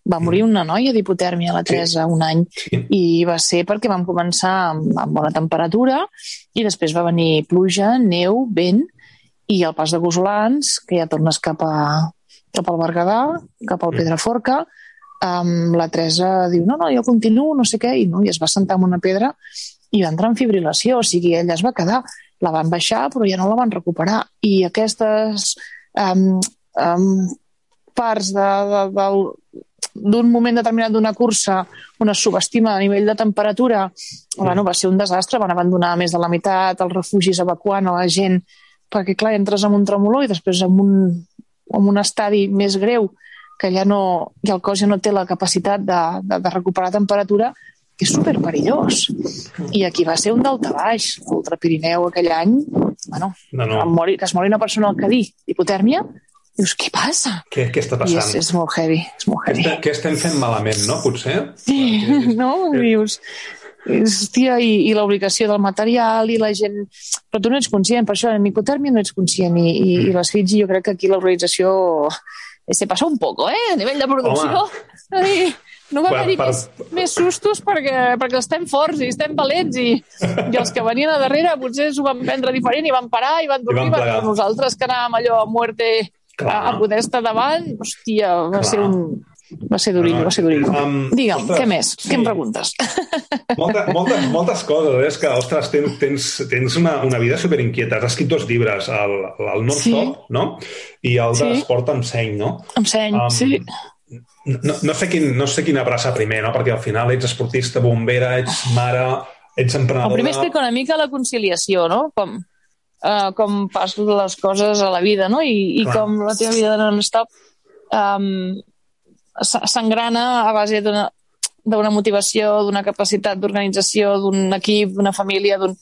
va morir una noia d'hipotèrmia, la Teresa, sí. un any, Sí. i va ser perquè vam començar amb, amb bona temperatura i després va venir pluja, neu, vent i el pas de Gosolans, que ja tornes cap, a, cap al Berguedà, cap al Pedraforca, um, la Teresa diu, no, no, jo continuo, no sé què, i, no, i es va sentar en una pedra i va entrar en fibrilació, o sigui, ella es va quedar, la van baixar però ja no la van recuperar. I aquestes um, um, parts de, de, del, d'un moment determinat d'una cursa on es subestima a nivell de temperatura, bueno, va ser un desastre, van abandonar més de la meitat els refugis evacuant a la gent, perquè clar, entres en un tremolor i després en un, en un estadi més greu que ja no, ja el cos ja no té la capacitat de, de, de recuperar temperatura, que és super perillós. I aquí va ser un delta baix, l'Ultra Pirineu aquell any, bueno, No, no. mori, que es mori una persona al Cadí d'hipotèrmia, dius, què passa? Què, què està I passant? és, és molt heavy, és molt heavy. què estem fent malament, no? Potser? Sí, no? Dius, hòstia, i, i l'obligació del material i la gent... Però tu no ets conscient, per això en hipotèrmia no ets conscient i, i, i les Fiji jo crec que aquí l'organització se passa un poco, eh? A nivell de producció. Ai, no va haver-hi per- més, més sustos perquè, perquè estem forts i estem valents i, i els que venien a darrere potser s'ho van prendre diferent i van parar i van dormir, van plegar. però nosaltres que anàvem allò a muerte Clar. a poder estar davant, hòstia, va Clar. ser un... Va ser durillo, va ser durillo. Um, Digue'm, ostres, què més? sí. Què em preguntes? Molta, moltes, moltes coses. eh? És que, ostres, tens, tens, tens una, una vida superinquieta. Has escrit dos llibres, el, el Non-Stop, Sí. no? I el Sí. d'Esport amb seny, no? Em seny, Um, sí. No, no, sé quin, no sé quin abraçar primer, no? Perquè al final ets esportista, bombera, ets mare, ets emprenedora... El primer explica una mica la conciliació, no? Com, uh, com passen les coses a la vida, no? I, i Clar. com la teva vida de non-stop um, s'engrana a base d'una d'una motivació, d'una capacitat d'organització, d'un equip, d'una família, d'un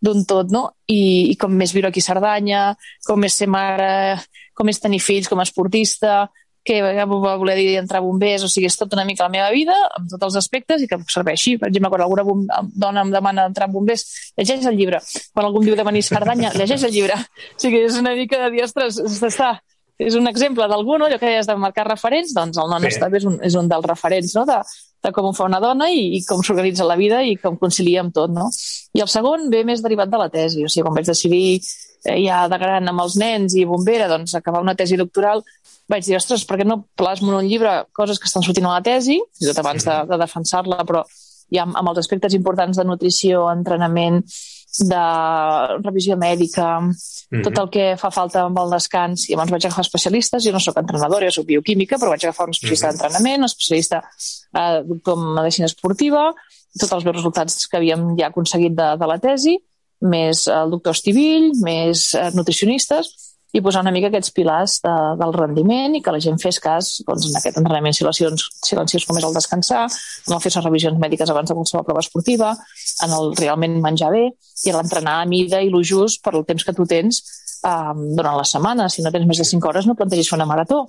d'un tot, no? I, I com més viure aquí a Cerdanya, com és ser mare, com és tenir fills com a esportista, que va voler dir entrar bombers, o sigui, és tot una mica la meva vida, amb tots els aspectes, i que serveixi. Per exemple, quan alguna bom dona em demana entrar a bombers, llegeix el llibre. Quan algú em diu de venir a Cerdanya, llegeix el llibre. O sigui, és una mica de dir, ostres, està, és un exemple d'algú, no? allò que deies de marcar referents, doncs el non Sí. és, un, és un dels referents no? de, de com ho fa una dona i, i com s'organitza la vida i com concilia amb tot. No? I el segon ve més derivat de la tesi, o sigui, quan vaig decidir ja de gran amb els nens i bombera, doncs acabar una tesi doctoral, vaig dir, ostres, per què no plasmo en un llibre coses que estan sortint a la tesi, fins i tot abans de, de defensar-la, però ja amb, amb els aspectes importants de nutrició, entrenament, de revisió mèdica, Mhm. tot el que fa falta amb el descans. I llavors vaig agafar especialistes, jo no sóc entrenadora, jo sóc bioquímica, però vaig agafar un especialista Mhm. d'entrenament, un especialista eh, doctor en medicina esportiva, tots els meus resultats que havíem ja aconseguit de, de la tesi, més el doctor Estivill, més eh, nutricionistes, i posar una mica aquests pilars de, del rendiment i que la gent fes cas doncs, en aquest entrenament silenciós, silenciós com és el descansar, en el fer les revisions mèdiques abans de qualsevol prova esportiva, en el realment menjar bé i en l'entrenar a mida i lo just per el temps que tu tens um, durant la setmana. Si no tens més de 5 hores no plantegis fer una marató.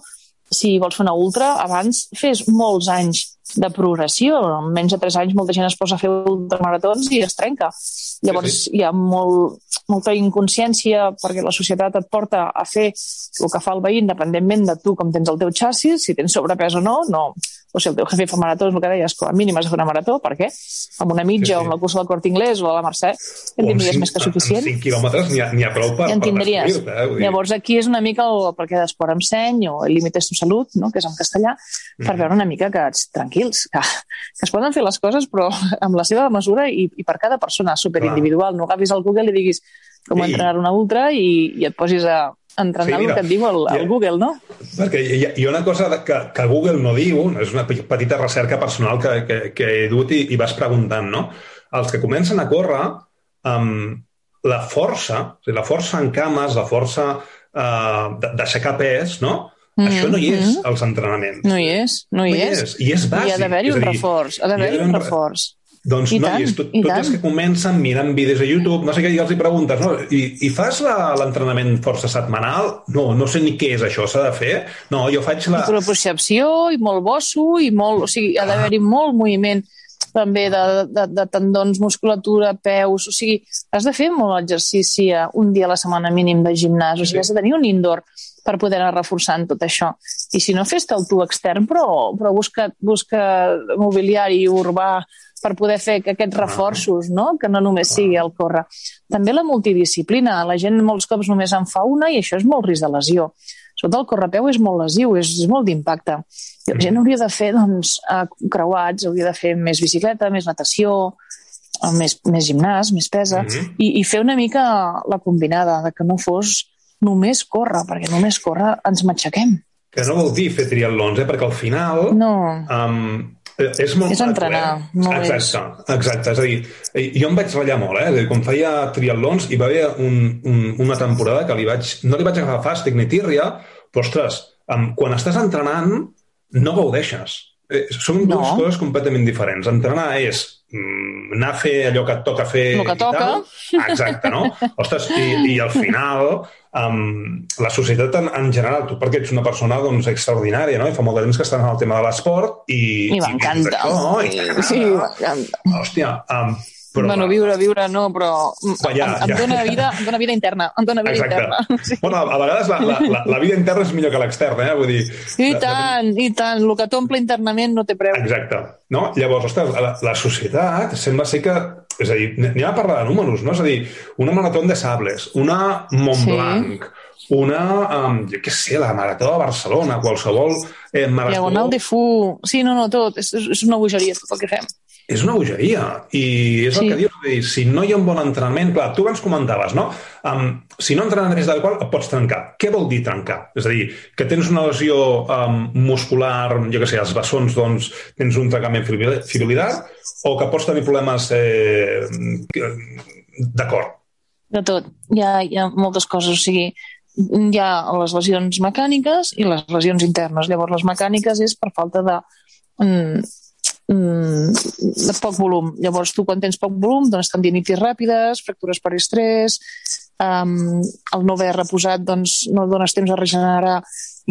Si vols fer una ultra, abans fes molts anys de progressió. En menys de 3 anys molta gent es posa a fer ultramaratons i es trenca. Llavors Sí, hi ha molt, molta inconsciència perquè la societat et porta a fer el que fa el veí independentment de tu com tens el teu xassis, si tens sobrepès o no, no. O sigui, el teu jefe fa maratons, el que deies, com a mínim has de fer una marató, per què? Amb una mitja Sí, sí. o amb la cursa del Cort Inglés o a la Mercè, en tindries més que suficient. En 5 quilòmetres n'hi ha, ha prou per, Ja en per tindries. Eh? Vull Llavors aquí és una mica el perquè d'esport amb seny o el límit és tu salut, no? que és en castellà, per Mhm. veure una mica que ets tranquils, que, que es poden fer les coses però amb la seva mesura i, i per cada persona superindividual. No agafis el Google i diguis com I- entrenar una ultra i, i et posis a entrenar Sí, sí, el que et diu el, el. Google, no? Perquè hi ha, hi ha una cosa que, que Google no diu, és una pe- petita recerca personal que, que, que he dut i, i vas preguntant, no? Els que comencen a córrer, um, la força, o sigui, la força en cames, la força uh, d'aixecar pes, no? Mm, Això no hi és mm. als entrenaments. No hi és, no hi, és. I és bàsic. I ha d'haver-hi és un reforç, ha hi ha d'haver-hi d'haver un un re- reforç. Doncs, I no, és tot, i tant. els que comencen mirant vídeos a YouTube, no sé què, i els hi preguntes, no? I, i fas l'entrenament força setmanal? No, no sé ni què és això, s'ha de fer? No, jo faig la... I percepció, i molt bosso, i molt... O sigui, ha d'haver-hi molt moviment també de, de, de tendons, musculatura, peus... O sigui, has de fer molt exercici un dia a la setmana mínim de gimnàs. O sigui, has de tenir un indoor per poder anar reforçant tot això. I si no, fes-te'l tu extern, però, però busca, busca mobiliari urbà per poder fer que aquests reforços, no? que no només sigui el córrer. També la multidisciplina. La gent molts cops només en fa una i això és molt risc de lesió. Sobretot el correpeu és molt lesiu, és, és molt d'impacte. La gent hauria de fer doncs, creuats, hauria de fer més bicicleta, més natació, més, més gimnàs, més pesa, Mhm. i, i fer una mica la combinada, de que no fos només córrer, perquè només córrer ens matxaquem. Que no vol dir fer triatlons, eh? perquè al final... No, Um, és molt És entrenar, eh? no exacte, exacte. És a dir, eh, jo em vaig ratllar molt, eh? És dir, quan feia triatlons hi va haver un, un, una temporada que li vaig, no li vaig agafar fàstic ni tírria, però, ostres, quan estàs entrenant no gaudeixes. Eh, són dues No. coses completament diferents. Entrenar és mm, anar a fer allò que et toca fer El que toca. tal. Exacte, no? Ostres, i, i al final um, la societat en, en general, tu perquè ets una persona doncs, extraordinària, no? I fa molt de temps que estàs en el tema de l'esport i... i m'encanta. I t'agrada. Sí, m'encanta. Hòstia, um, però... Bueno, viure, viure no, però ja, em, em, ja. dona vida, em dona vida interna. Em dona vida Exacte. interna. Sí. Bueno, a vegades la, la, la, la vida interna és millor que l'externa, eh? Vull dir... I la- tant, i tant. El que t'omple internament no té preu. Exacte. No? Llavors, ostres, la, la societat sembla ser que... És a dir, anem a parlar de números, no? És a dir, una marató de Sables, una Montblanc, una, um, jo què sé, la marató de Barcelona, qualsevol eh, marató... Diagonal de Fu... Sí, no, no, tot. És, és una bogeria tot el que fem. És una bogeria. I és el Sí. que dius, dir, si no hi ha un bon entrenament... Clar, tu abans comentaves, no? Um, si no entrenes del qual et pots trencar. Què vol dir trencar? És a dir, que tens una lesió um, muscular, jo què sé, als bessons, doncs, tens un trencament fibri- fibrilar, o que pots tenir problemes eh, que- de cor. De tot. Hi ha, hi ha moltes coses. O sigui, hi ha les lesions mecàniques i les lesions internes. Llavors, les mecàniques és per falta de, mm, poc volum. Llavors, tu quan tens poc volum, dones tendinitis ràpides, fractures per estrès, um, el no haver reposat doncs, no dones temps a regenerar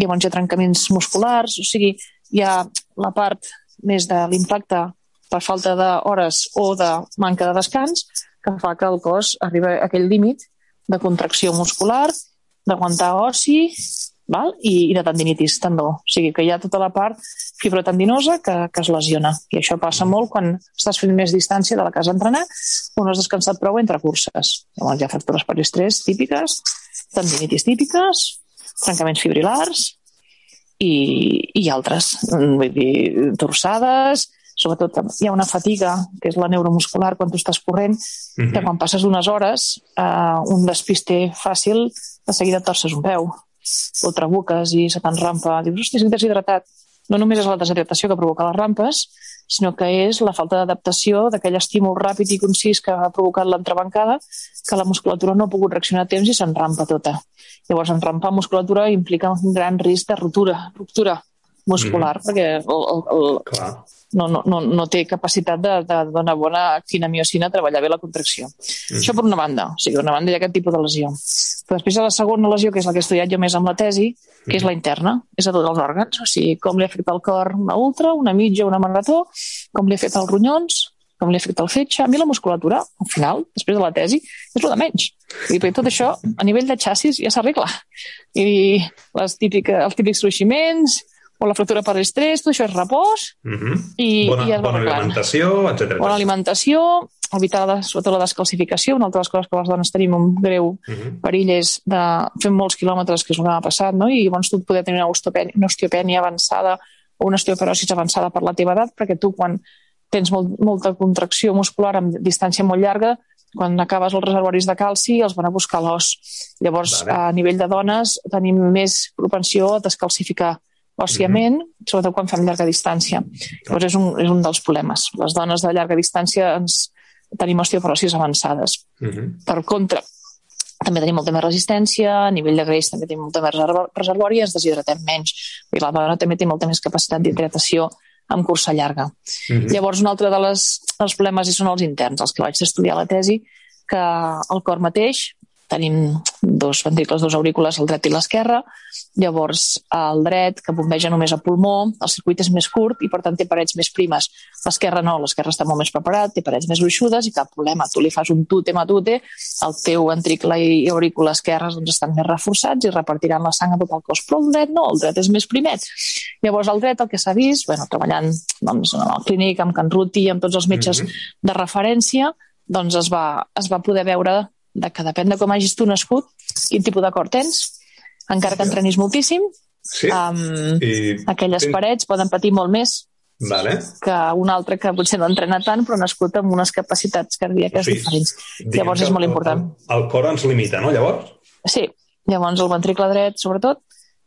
llavors hi ha trencaments musculars. O sigui, hi ha la part més de l'impacte per falta d'hores o de manca de descans que fa que el cos arribi a aquell límit de contracció muscular, d'aguantar ossi val? I, i de tendinitis tendó. O sigui que hi ha tota la part fibrotendinosa que, que es lesiona. I això passa molt quan estàs fent més distància de la que has entrenat o no has descansat prou entre curses. Llavors hi ha fractures per estrès típiques, tendinitis típiques, trencaments fibrilars i, i altres. Vull dir, torsades, sobretot hi ha una fatiga, que és la neuromuscular quan tu estàs corrent, Mhm. que quan passes unes hores, eh, un despiste fàcil, de seguida torces un peu, o trabuques i se t'enrampa. Dius, hòstia, estic deshidratat. No només és la deshidratació que provoca les rampes, sinó que és la falta d'adaptació d'aquell estímul ràpid i concís que ha provocat l'entrebancada, que la musculatura no ha pogut reaccionar a temps i s'enrampa tota. Llavors, enrampar musculatura implica un gran risc de ruptura, ruptura muscular, perquè el, el, el, Clar. No, no, no, no té capacitat de, de donar bona quinamiocina a treballar bé la contracció. Mm. Això per una banda, o sigui, per una banda hi ha aquest tipus de lesió. Però després hi ha la segona lesió, que és la que he estudiat jo més amb la tesi, que és la interna, és a tots els òrgans, o sigui, com li afecta el cor una ultra, una mitja, una marató, com li afecta els ronyons, com li afecta el fetge. A mi la musculatura, al final, després de la tesi, és el de menys. I perquè tot això, a nivell de xassis, ja s'arregla. I les típiques, els típics cruiximents, o la fractura per estrès, tot això és repòs, Mhm. i, Bona, i es va bona arreglant. alimentació, etc. Bona alimentació, evitar la, sobretot la descalcificació, una altra de les coses que les dones tenim un greu Mhm. perill és de fer molts quilòmetres, que és el que m'ha passat, no? i llavors tu poder tenir una osteopènia, una osteopènia avançada o una osteoporosis avançada per la teva edat, perquè tu quan tens molt, molta contracció muscular amb distància molt llarga, quan acabes els reservoris de calci els van a buscar l'os. Llavors, Vale. a nivell de dones, tenim més propensió a descalcificar òsciament, sobretot quan fem llarga distància. Llavors és un, és un dels problemes. Les dones de llarga distància ens tenim osteoporosis avançades. Mhm. Per contra, també tenim molta més resistència, a nivell de greix també tenim molta més reservori i ens deshidratem menys. I la dona també té molta més capacitat d'hidratació amb cursa llarga. Mm. -hmm. Llavors, un altre de les, dels problemes són els interns, els que vaig estudiar a la tesi, que el cor mateix tenim dos ventricles, dos aurícules, el dret i l'esquerre, llavors el dret, que bombeja només a pulmó, el circuit és més curt i per tant té parets més primes. L'esquerre no, l'esquerre està molt més preparat, té parets més gruixudes i cap problema. Tu li fas un tute matute, el teu ventricle i aurícula esquerres doncs, estan més reforçats i repartiran la sang a tot el cos, però el dret no, el dret és més primet. Llavors el dret el que s'ha vist, bueno, treballant doncs, en el clínic, amb Can Ruti, amb tots els metges Mhm. de referència, doncs es va, es va poder veure de que depèn de com hagis tu nascut, quin tipus de cor tens, encara que entrenis moltíssim, Sí? um, I... aquelles parets poden patir molt més Vale. que un altre que potser no entrena tant però nascut amb unes capacitats cardíaques Sí. diferents. Diguem Llavors és molt important. El, el cor ens limita, no, llavors? Sí, llavors el ventricle dret, sobretot,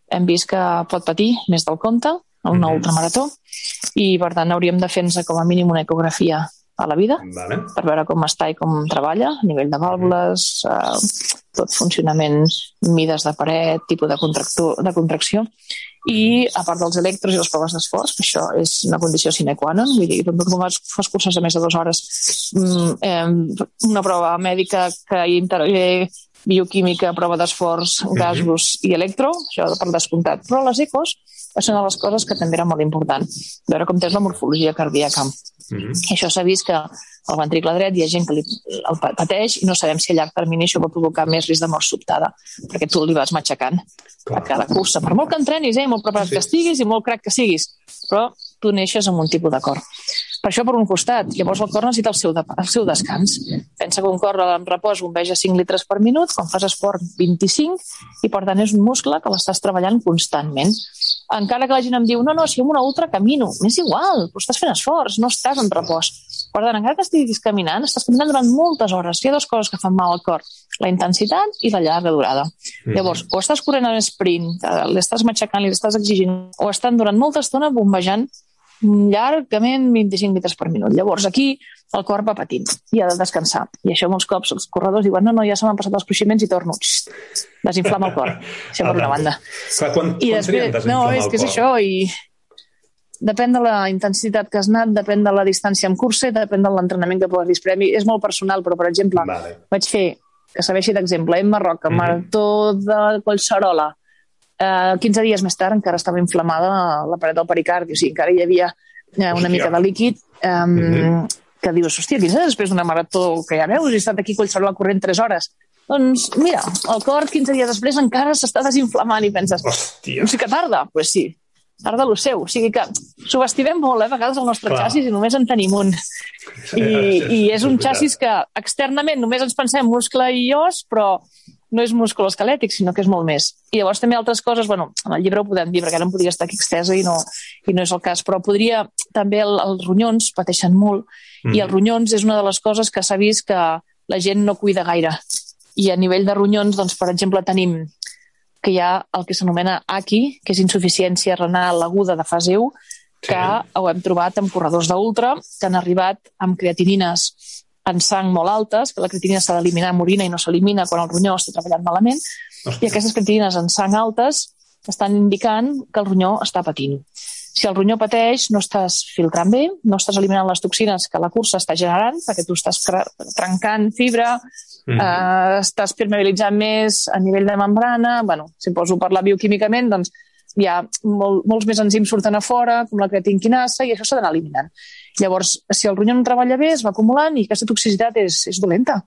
hem vist que pot patir més del compte, una Mhm. ultramarató, i per tant hauríem de fer-nos com a mínim una ecografia a la vida Vale. per veure com està i com treballa, a nivell de vàlvules, eh, tot funcionament, mides de paret, tipus de, de contracció, i a part dels electros i les proves d'esforç, que això és una condició sine qua non, vull dir, quan fas, fas curses de més de dues hores, mm, eh, una prova mèdica que hi intervé bioquímica, prova d'esforç, gasos i electro, això per descomptat. Però les ecos és una de les coses que també era molt important, veure com tens la morfologia cardíaca. Mhm. I això s'ha vist que al ventricle dret hi ha gent que li, el pa- pateix i no sabem si a llarg termini això pot provocar més risc de mort sobtada, perquè tu li vas matxacant a Clar. cada cursa. Per molt que entrenis, eh, molt preparat Sí. que estiguis i molt crac que siguis, però tu neixes amb un tipus de cor. Per això, per un costat, llavors el cor necessita el seu, de, el seu descans. Pensa que un cor en repòs bombeja 5 litres per minut, quan fas esport 25, i per tant és un muscle que l'estàs treballant constantment. Encara que la gent em diu, no, no, si amb una ultra camino, m'és igual, però estàs fent esforç, no estàs en repòs. Per tant, encara que estiguis caminant, estàs caminant durant moltes hores. Hi ha dues coses que fan mal al cor, la intensitat i la llarga durada. Mhm. Llavors, o estàs corrent en sprint, eh, l'estàs matxacant, li estàs exigint, o estan durant molta estona bombejant llargament 25 litres per minut. Llavors, aquí el cor va patint i ha de descansar. I això molts cops els corredors diuen no, no, ja se m'han passat els cruiximents i torno. Desinflama el cor. Això per una banda. Clar, quan, I quan després, no, és que és això, i depèn de la intensitat que has anat, depèn de la distància en cursa depèn de l'entrenament que puguis premi. És molt personal, però, per exemple, Vale. vaig fer, que serveixi d'exemple, en Marroc, Mhm. marató de Collserola, eh, 15 dies més tard encara estava inflamada la paret del pericardi, o sigui, encara hi havia eh, una Hòstia. mica de líquid eh, Mhm. que dius, hòstia, 15 dies després d'una marató que ja veus, he estat aquí a Collserola corrent 3 hores. Doncs mira, el cor 15 dies després encara s'està desinflamant i penses, Hòstia. o sigui que tarda? Doncs pues sí, tarda lo seu. O sigui que subestimem molt, eh, a vegades, el nostre Clar. xassis i només en tenim un. I, i és un xassis que externament només ens pensem muscle i os, però no és múscul esquelètic, sinó que és molt més. I llavors també altres coses, bueno, en el llibre ho podem dir, perquè ara em podria estar aquí extesa i no, i no és el cas, però podria, també el, els ronyons pateixen molt, Mm. i els ronyons és una de les coses que s'ha vist que la gent no cuida gaire. I a nivell de ronyons, doncs, per exemple, tenim que hi ha el que s'anomena ACI, que és insuficiència renal aguda de fase 1, que Sí. ho hem trobat amb corredors d'ultra que han arribat amb creatinines en sang molt altes, que la creatinina s'ha d'eliminar amb orina i no s'elimina quan el ronyó està treballant malament, i Hòstia. aquestes creatinines en sang altes estan indicant que el ronyó està patint. Si el ronyó pateix, no estàs filtrant bé, no estàs eliminant les toxines que la cursa està generant, perquè tu estàs trencant fibra, Mhm. eh, estàs permeabilitzant més a nivell de membrana, bueno, si poso parlar bioquímicament, doncs hi ha molt, molts més enzims surten a fora, com la creatinquinasa, i això s'ha d'anar eliminant. Llavors, si el ronyó no treballa bé, es va acumulant i aquesta toxicitat és, és dolenta.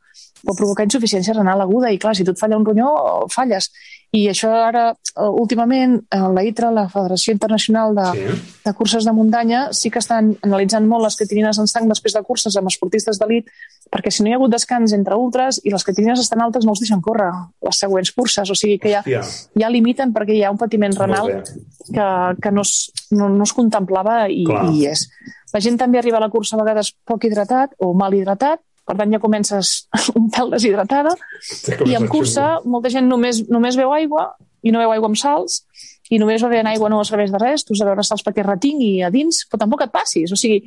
Pot provocar insuficiència renal aguda i, clar, si tu et falla un ronyó, falles. I això ara, eh, últimament, eh, la ITRA, la Federació Internacional de, Sí. de curses de muntanya sí que estan analitzant molt les creatinines en sang després de curses amb esportistes d'elit, perquè si no hi ha hagut descans entre ultres i les creatinines estan altes no els deixen córrer les següents curses, o sigui que ja, Hòstia. ja limiten perquè hi ha un patiment renal que, que no, es, no, no es contemplava i, Clar. i és. La gent també arriba a la cursa a vegades poc hidratat o mal hidratat, per tant ja comences un pèl deshidratada, i en cursa molta gent només, només beu aigua i no beu aigua amb sals i només bevent aigua no serveix de res, tu has de beure sals perquè retingui a dins, però tampoc et passis. O sigui,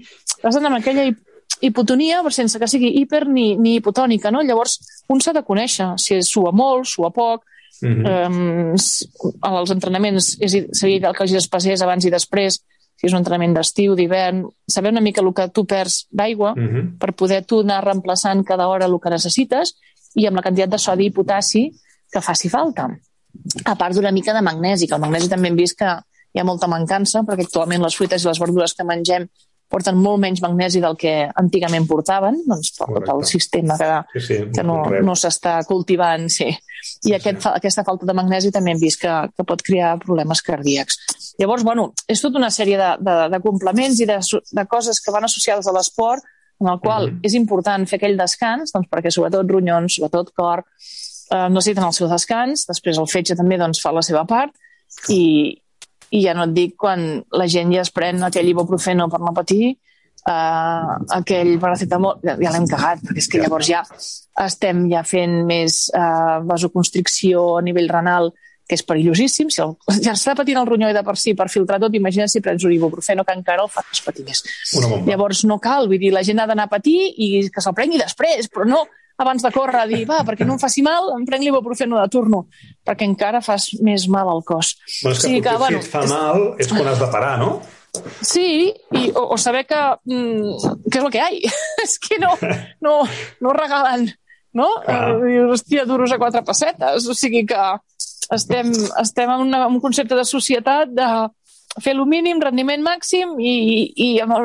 has d'anar amb aquella hip- hipotonia però sense que sigui hiper ni, ni hipotònica, no? Llavors, un s'ha de conèixer si sua molt, sua poc, Mhm. um, els entrenaments és, seria ideal que els passés abans i després si és un entrenament d'estiu, d'hivern, saber una mica el que tu perds d'aigua Mm -hmm. per poder tu anar reemplaçant cada hora el que necessites i amb la quantitat de sodi i potassi que faci falta. A part d'una mica de magnesi, que el magnesi també hem vist que hi ha molta mancança, perquè actualment les fruites i les verdures que mengem porten molt menys magnesi del que antigament portaven, doncs per tot el Correcte. sistema que, Sí, sí. que no, correcte. no s'està cultivant, sí. I Sí, aquest, sí. aquesta falta de magnesi també hem vist que, que pot crear problemes cardíacs. Llavors, bueno, és tota una sèrie de, de, de complements i de, de coses que van associades a l'esport, en el qual Mhm. és important fer aquell descans, doncs, perquè sobretot ronyons, sobretot cor, eh, necessiten el seu descans, després el fetge també doncs, fa la seva part, i, i ja no et dic quan la gent ja es pren aquell ibuprofeno per no patir, uh, aquell paracetamol, ja, ja l'hem cagat, perquè és que llavors ja estem ja fent més uh, vasoconstricció a nivell renal, que és perillosíssim. Si el, ja està patint el ronyó de per si per filtrar tot, imagina si prens un ibuprofeno que encara el fas patir més. Llavors no cal, vull dir, la gent ha d'anar a patir i que se'l prengui després, però no abans de córrer, dir, va, perquè no em faci mal, em prenc l'ibuprofeno de turno, perquè encara fas més mal al cos. Bueno, és que, Sí, sí, que, que bueno, si et fa mal és quan has de parar, no? Sí, i, o, o saber que, mm, que és el que hi ha. és que no, no, no regalen, no? Clar. Uh, dius, hòstia, duros a quatre pessetes. O sigui que estem, estem en, una, en un concepte de societat de fer el mínim, rendiment màxim i, i amb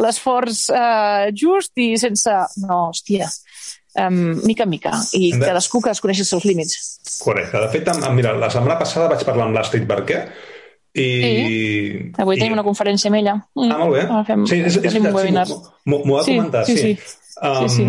l'esforç uh, just i sense... No, hòstia, um, mica en mica. I de- cadascú que es coneixi els seus límits. Correcte. De fet, mira, la setmana passada vaig parlar amb l'Astrid Barquer i... Avui i... tenim una conferència amb ella. Mm. Ah, molt bé. Ah, fem, sí, és, és, un webinar. sí, m'ho- ha Sí, comentat, sí, sí. sí. Um, Sí,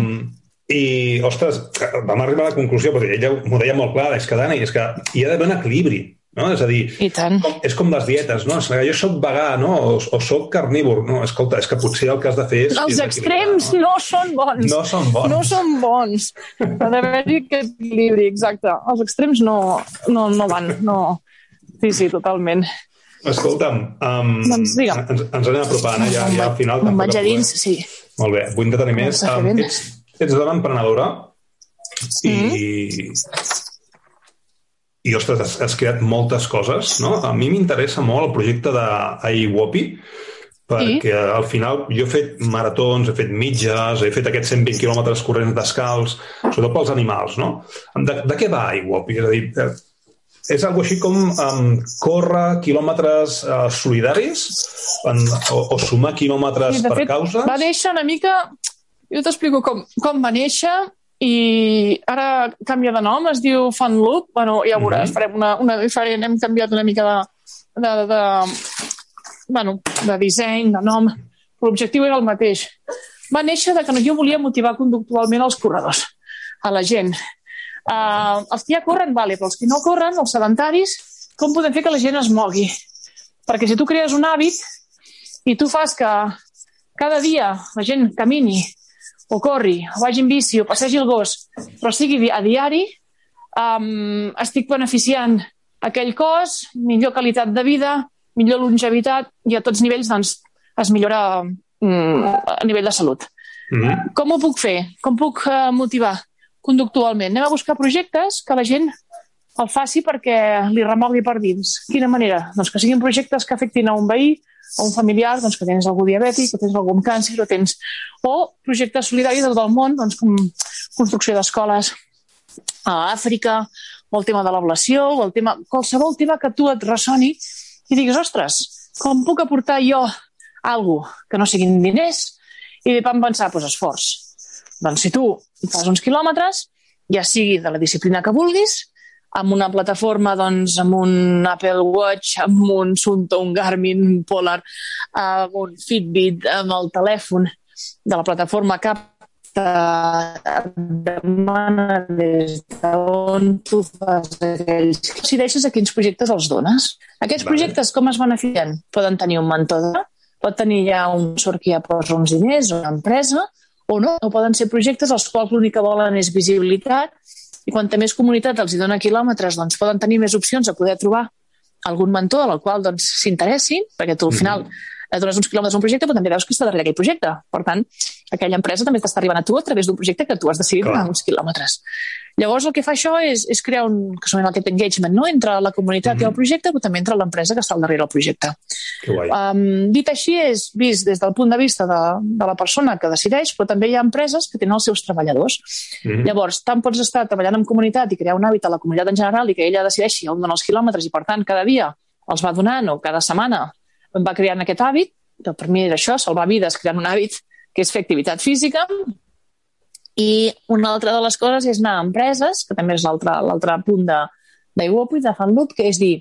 I, ostres, vam arribar a la conclusió, perquè ella m'ho deia molt clar, és que, Dani, és que hi ha d'haver un equilibri, no? És a dir, com, és com les dietes, no? És que jo sóc vegà, no? O, o sóc carnívor. No, escolta, és que potser el que has de fer és... Els extrems equilibrar, no són bons. No són bons. No són bons. Ha d'haver-hi aquest equilibri, exacte. Els extrems no, no, no van. No. Sí, sí, totalment. Escolta'm, um, Doncs digue'm. ens, ens anem apropant, eh? Ja, ja al final... Tampoc vaig a dins, sí. Molt bé, vull entretenir més. Um, ets, ets dona emprenedora i... Mm-hmm. I, ostres, has, has creat moltes coses, no? A mi m'interessa molt el projecte d'Aiwopi, perquè al final jo he fet maratons, he fet mitges, he fet aquests 120 quilòmetres corrents descalç, sobretot pels animals, no? De, de què va Aiwopi? És a dir, eh, és algo així com um, córrer quilòmetres uh, solidaris en, o, o sumar quilòmetres Sí, per fet, causes? Va néixer una mica... Jo t'explico com, com va néixer i ara canvia de nom, es diu Fun Loop. Bueno, ja veuràs, Mhm. farem una, una diferent, hem canviat una mica de, de, de, bueno, de disseny, de nom, però l'objectiu era el mateix. Va néixer de que jo volia motivar conductualment els corredors, a la gent. Uh, els que ja corren, vale, però els que no corren, els sedentaris, com podem fer que la gent es mogui? Perquè si tu crees un hàbit i tu fas que cada dia la gent camini o corri, o vagi en bici, o passegi el gos, però sigui a diari, um, estic beneficiant aquell cos, millor qualitat de vida, millor longevitat i a tots nivells doncs, es millora mm, a nivell de salut. Mm -hmm. Com ho puc fer? Com puc uh, motivar conductualment? Anem a buscar projectes que la gent el faci perquè li remogui per dins. Quina manera? Doncs que siguin projectes que afectin a un veí, a un familiar, doncs que tens algú diabètic, que tens algú amb càncer, o tens... O projectes solidaris de tot el món, doncs com construcció d'escoles a Àfrica, o el tema de l'ablació, o el tema... qualsevol tema que tu et ressoni i digues, ostres, com puc aportar jo alguna que no siguin diners? I vam pensar, doncs esforç. Doncs si tu fas uns quilòmetres, ja sigui de la disciplina que vulguis, amb una plataforma, doncs, amb un Apple Watch, amb un Sunto, un Garmin, un Polar, amb un Fitbit, amb el telèfon de la plataforma que demana des d'on tu fas aquells... Decideixes a quins projectes els dones. Aquests Vale. projectes com es beneficien? Poden tenir un mentor, pot tenir ja un sort que ja posa uns diners una empresa, o no, o poden ser projectes els quals l'únic que volen és visibilitat i quanta més comunitat els hi dona quilòmetres, doncs poden tenir més opcions a poder trobar algun mentor al qual doncs, s'interessin, perquè tu al final et dones uns quilòmetres a un projecte, però també veus que està darrere aquell projecte. Per tant, aquella empresa també t'està arribant a tu a través d'un projecte que tu has decidit donar uns quilòmetres. Llavors, el que fa això és, és crear un, que s'anomena aquest engagement, no? entre la comunitat mm -hmm. i el mhm. projecte, però també entre l'empresa que està al darrere del projecte. Um, dit així, és vist des del punt de vista de, de la persona que decideix, però també hi ha empreses que tenen els seus treballadors. Mm -hmm. Llavors, tant pots estar treballant en comunitat i crear un hàbit a la comunitat en general i que ella decideixi on dona els quilòmetres i, per tant, cada dia els va donant o cada setmana va creant aquest hàbit, per mi era això, salvar vides creant un hàbit que és fer activitat física, i una altra de les coses és anar a empreses, que també és l'altre punt d'Iwopo i de FanLoop, que és dir,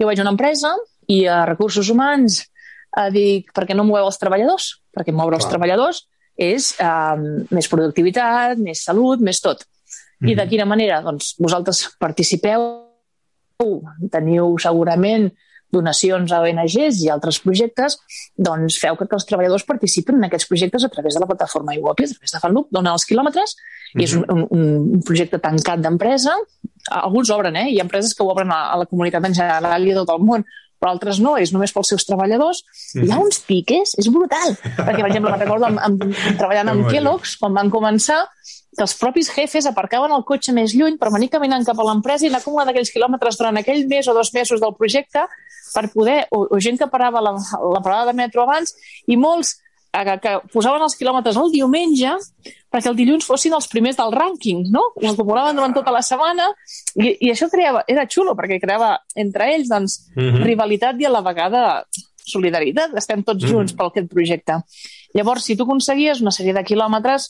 jo vaig a una empresa i a recursos humans eh, dic, per què no moveu els treballadors? Perquè moure els treballadors és eh, més productivitat, més salut, més tot. Mm -hmm. I de mhm. quina manera? Doncs vosaltres participeu, teniu segurament donacions a ONGs i altres projectes, doncs feu que, que els treballadors participin en aquests projectes a través de la plataforma Iguopi, a través de FanLoop, dona els quilòmetres, mm -hmm. i és un, un, un projecte tancat d'empresa. Alguns obren, eh? Hi ha empreses que ho obren a, a la comunitat en general i a tot el món, però altres no, és només pels seus treballadors. Mm -hmm. Hi ha uns piques, és brutal. Perquè, per exemple, me'n recordo amb, amb, treballant amb Kellogg's, quan van començar, que els propis jefes aparcaven el cotxe més lluny per venir caminant cap a l'empresa i anar com d'aquells quilòmetres durant aquell mes o dos mesos del projecte per poder, o, o gent que parava la, la parada de metro abans, i molts eh, que, que posaven els quilòmetres el diumenge perquè el dilluns fossin els primers del rànquing, no? Ho acumulaven durant tota la setmana i, i això creava, era xulo perquè creava entre ells doncs, mm -hmm. rivalitat i a la vegada solidaritat, estem tots junts mm -hmm. per aquest projecte. Llavors, si tu aconseguies una sèrie de quilòmetres,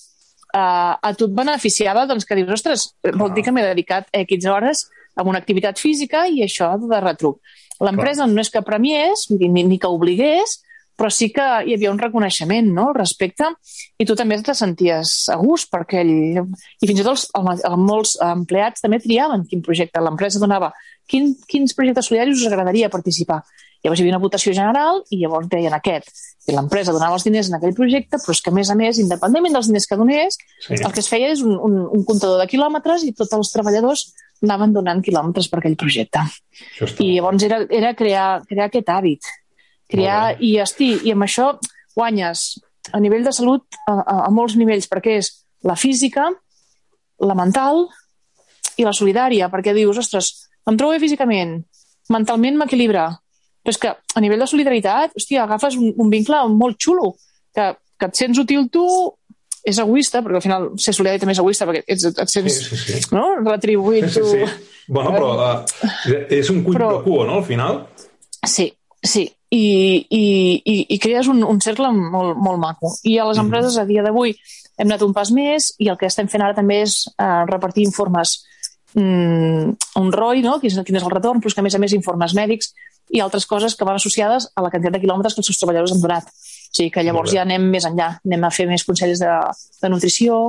eh, a tu et beneficiava doncs, que dius, ostres, vol dir que m'he dedicat X hores a una activitat física i això de retruc. L'empresa no és que premiés ni, ni que obligués, però sí que hi havia un reconeixement no, al respecte i tu també te senties a gust perquè ell, i fins i tot els, els, molts empleats també triaven quin projecte l'empresa donava, quin, quins projectes solidaris us agradaria participar. Llavors hi havia una votació general i llavors deien aquest. I l'empresa donava els diners en aquell projecte, però és que a més a més, independentment dels diners que donés, sí. el que es feia és un, un, un comptador de quilòmetres i tots els treballadors anaven donant quilòmetres per aquell projecte. I llavors era, era crear, crear aquest hàbit. Crear, i, hosti, i amb això guanyes a nivell de salut a, a, a molts nivells, perquè és la física, la mental i la solidària, perquè dius, ostres, em trobo bé físicament, mentalment m'equilibra, però és que a nivell de solidaritat, hòstia, agafes un, un vincle molt xulo, que, que et sents útil tu, és egoista, perquè al final ser solidari també és egoista, perquè ets, et sents sí, sí, sí. No? retribuït. Sí, sí, sí. Bueno, però uh, és un quid però... pro quo, no?, al final. Sí, sí. I, i, i, i crees un, un cercle molt, molt maco. I a les mm. empreses, a dia d'avui, hem anat un pas més i el que estem fent ara també és uh, repartir informes mm, un ROI, no? quin, és, quin és el retorn, però que a més a més informes mèdics i altres coses que van associades a la quantitat de quilòmetres que els seus treballadors han donat. O sigui que llavors ja anem més enllà, anem a fer més consells de, de nutrició,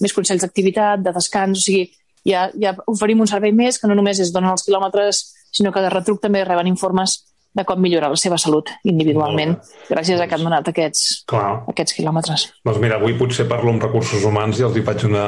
més consells d'activitat, de descans, o sigui, ja, ja oferim un servei més que no només és donar els quilòmetres, sinó que de retruc també reben informes de com millorar la seva salut individualment, gràcies a que han donat aquests, Clar. aquests quilòmetres. Doncs mira, avui potser parlo amb recursos humans i els hi faig una,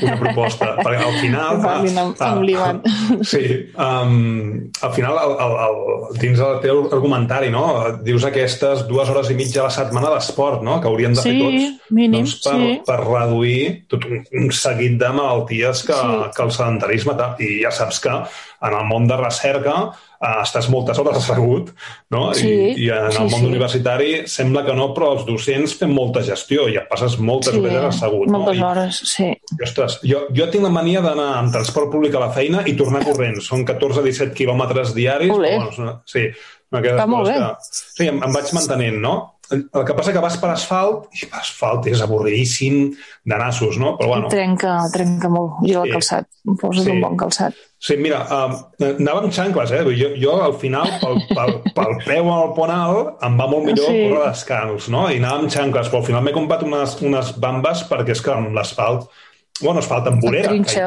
una proposta. perquè al final... Parlin amb, amb l'Ivan. Sí, um, al final, el, el, el, dins del teu argumentari, no? dius aquestes dues hores i mitja a la setmana d'esport, no? que haurien de sí, fer tots mínim, doncs, per, sí. per reduir tot un, un seguit de malalties que, sí. que el sedentarisme... I ja saps que en el món de recerca uh, estàs moltes hores assegut, no? Sí, I, I en el sí, món sí. universitari sembla que no, però els docents fem molta gestió i et passes moltes sí, hores assegut. Moltes no? hores, sí. I, ostres, jo, jo tinc la mania d'anar amb transport públic a la feina i tornar corrents. Són 14-17 quilòmetres diaris. Olé. Però, sí, Està molt bé. Que, sí, em, em vaig mantenint, no? El, el que passa que vas per asfalt i asfalt és avorridíssim de nassos, no? Però bueno. I trenca, trenca molt. Jo el calçat, em posa't sí. un bon calçat. Sí, mira, uh, anava amb xancles, eh? Jo, jo al final, pel, pel, pel peu al pont alt, em va molt millor sí. córrer descalç, no? I anava amb xancles, però al final m'he comprat unes, unes bambes perquè és que l'asfalt, bueno, asfalt amb vorera, que,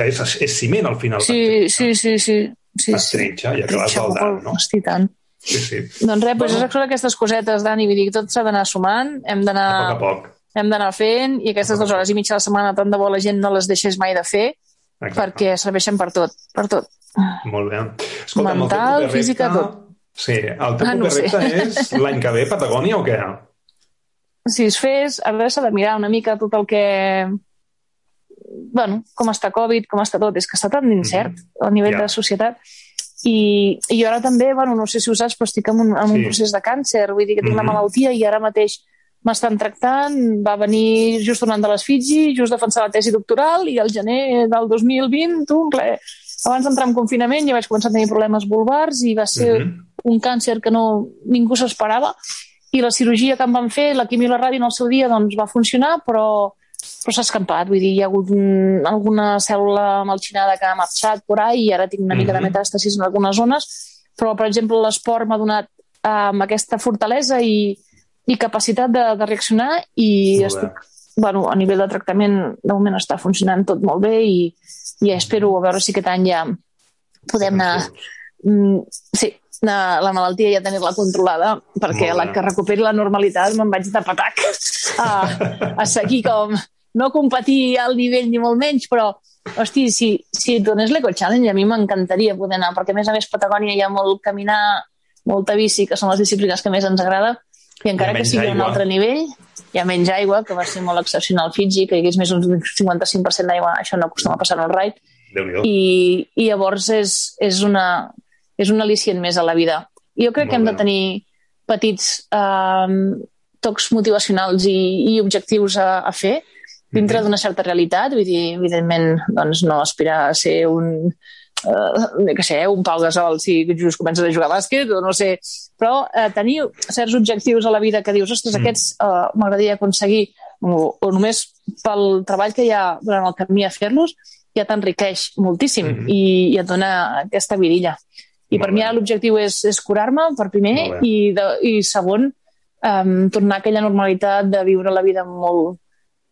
que és, és ciment al final. Sí, sí, sí, sí. sí, es trinxa i acabes al dalt, no? Hosti, tant. Sí, sí. Doncs res, doncs bueno. aquestes cosetes, Dani, vull dir que tot s'ha d'anar sumant, hem d'anar... A poc a poc. Hem d'anar fent, i aquestes dues hores i mitja a la setmana, tant de bo la gent no les deixés mai de fer, Exacte. perquè serveixen per tot, per tot. Molt bé. Escolta, Mental, física, tot. Sí, el teu Ah, no repte és l'any que ve Patagònia o què? si es fes, a veure, s'ha de mirar una mica tot el que... bueno, com està Covid, com està tot, és que està tan incert a nivell Ja. de societat. I, I jo ara també, bueno, no sé si ho saps, però estic en un, en un Sí. procés de càncer, vull dir que tinc la Mhm. malaltia i ara mateix m'estan tractant, va venir just tornant de les Fiji, just defensar la tesi doctoral i al gener del 2020, tu, ple, abans d'entrar en confinament ja vaig començar a tenir problemes vulvars i va ser Mhm. un càncer que no, ningú s'esperava i la cirurgia que em van fer, la quimio i la ràdio en el seu dia doncs va funcionar, però, però s'ha escampat, vull dir, hi ha hagut un, alguna cèl·lula malxinada que ha marxat por ahí i ara tinc una mica de Mhm. metàstasis en algunes zones, però, per exemple, l'esport m'ha donat um, aquesta fortalesa i, i capacitat de, de reaccionar i estic, bueno, a nivell de tractament de moment està funcionant tot molt bé i, i espero a veure si aquest any ja podem anar Mm, sí, la, la malaltia ja tenir-la controlada, perquè la que recuperi la normalitat me'n vaig de patac a, a seguir com no competir al nivell ni molt menys, però hosti, si, si donés l'Eco Challenge a mi m'encantaria poder anar, perquè a més a més Patagònia hi ha molt caminar, molta bici, que són les disciplines que més ens agrada, i encara que menys sigui a un altre nivell, hi ha menys aigua, que va ser molt excepcional Fiji, que hi hagués més d'un 55% d'aigua, això no acostuma a passar en el raid, i, i llavors és, és, una, és un al·licient més a la vida. I jo crec Molt que hem bé. de tenir petits um, tocs motivacionals i, i objectius a, a fer dintre Mhm. d'una certa realitat. Vull dir, evidentment, doncs, no aspirar a ser un, uh, que sé, un Pau Gasol si just comences a jugar a bàsquet o no sé, però uh, tenir certs objectius a la vida que dius, ostres, Mm. aquests uh, m'agradaria aconseguir o, o només pel treball que hi ha durant el camí a fer-los ja t'enriqueix moltíssim Mhm. i, i et dona aquesta vidilla. I Molt per mi bé. ara l'objectiu és, és curar-me, per primer, i, de, i segon, um, tornar a aquella normalitat de viure la vida molt,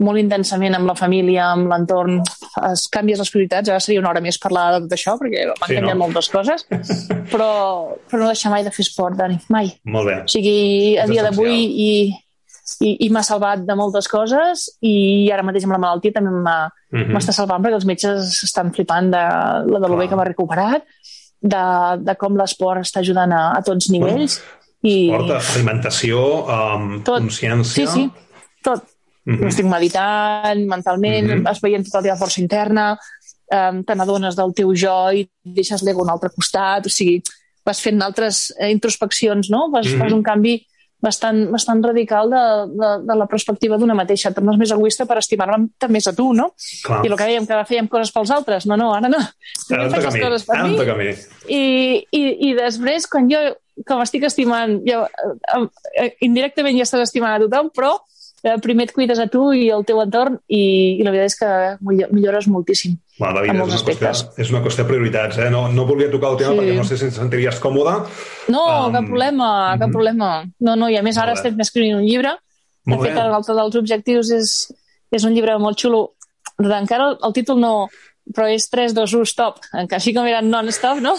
molt intensament amb la família, amb l'entorn, es canvies les prioritats, ara seria una hora més parlar de tot això, perquè m'han Sí, canviat no? moltes coses, però, però no deixar mai de fer esport, Dani, mai. Molt bé. O sigui, a És dia d'avui i, i, i m'ha salvat de moltes coses i ara mateix amb la malaltia també Mhm. m'està salvant perquè els metges estan flipant de, de lo Clar. bé que m'ha recuperat, de, de com l'esport està ajudant a, a tots nivells. i Porta alimentació, um, Tot. consciència... Sí, sí, tot. Mhm. Estic meditant mentalment, Mhm. vas veient tota la teva força interna, um, te n'adones del teu jo i deixes l'ego a un altre costat, o sigui, vas fent altres eh, introspeccions, no? Vas, Mhm. fas un canvi bastant, bastant radical de, de, de la perspectiva d'una mateixa. Et tornes més egoista per estimar-te més a tu, no? Clar. I el que dèiem, que fèiem coses pels altres. No, no, ara no. Ara em toca a mi. coses per Ara em mi toca a mi. i, i, i després, quan jo que m'estic estimant, jo, eh, eh, indirectament ja estàs estimant a tothom, però eh, primer et cuides a tu i el teu entorn i, i la veritat és que millo- millores moltíssim. Bueno, la en vida és molts una, qüestió, aspectes. és una qüestió de prioritats. Eh? No, no volia tocar el tema Sí. perquè no sé si et sentiries còmode. No, Um, cap problema, cap mhm. problema. No, no, i a més ara Molt estem escrivint un llibre. De Molt fet, bé. ara l'altre dels objectius és, és un llibre molt xulo. Encara el, el títol no, però és 3, 2, 1, stop. Que així com eren non-stop, no?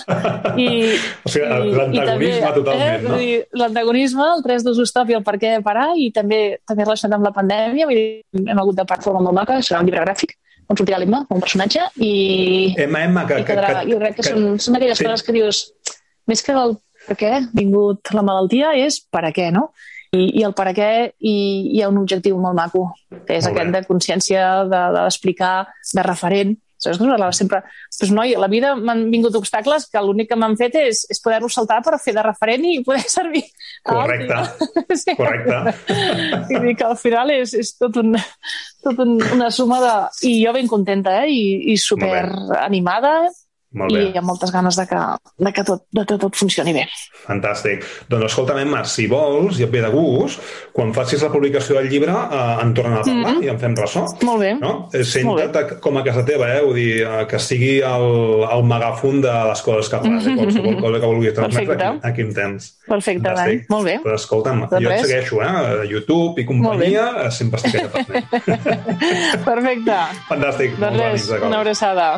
I, O sigui, l'antagonisme també, totalment, no? vull dir, L'antagonisme, el 3, 2, 1, stop i el per què parar, i també també relacionat amb la pandèmia. Vull dir, hem hagut de part forma molt maca, serà un llibre gràfic, on sortirà l'Emma, un personatge, i, Emma, Emma, que... i quedarà, jo crec que, són, són aquelles sí. coses que dius, més que el per què ha vingut la malaltia, és per a què, no? I, i el per a què i hi ha un objectiu molt maco, que és Molt aquest bé. de consciència, d'explicar, de, de referent. Saps sempre? Pues, noi, la vida m'han vingut obstacles que l'únic que m'han fet és, és poder-los saltar per fer de referent i poder servir. Correcte. Sí. correcte. I dir que al final és, és tot, un, tot un, una suma de... I jo ben contenta, eh? I, i super animada Molt bé. i amb moltes ganes de que, de que tot, de que tot funcioni bé. Fantàstic. Doncs escolta'm, Emma, si vols, i et ve de gust, quan facis la publicació del llibre eh, en tornem a parlar Mhm. i en fem ressò. Molt bé. No? Eh, Senta't com a casa teva, eh? Vull dir, eh, que sigui el, el megafon de les coses que fas, eh? qualsevol cosa que vulguis transmetre, aquí, aquí en tens. Perfecte, Dani. Fantàstic. Molt bé. Doncs escolta'm, De jo et segueixo, eh? A YouTube i companyia, eh, sempre estic allà. Perfecte. Fantàstic. De res, una abraçada.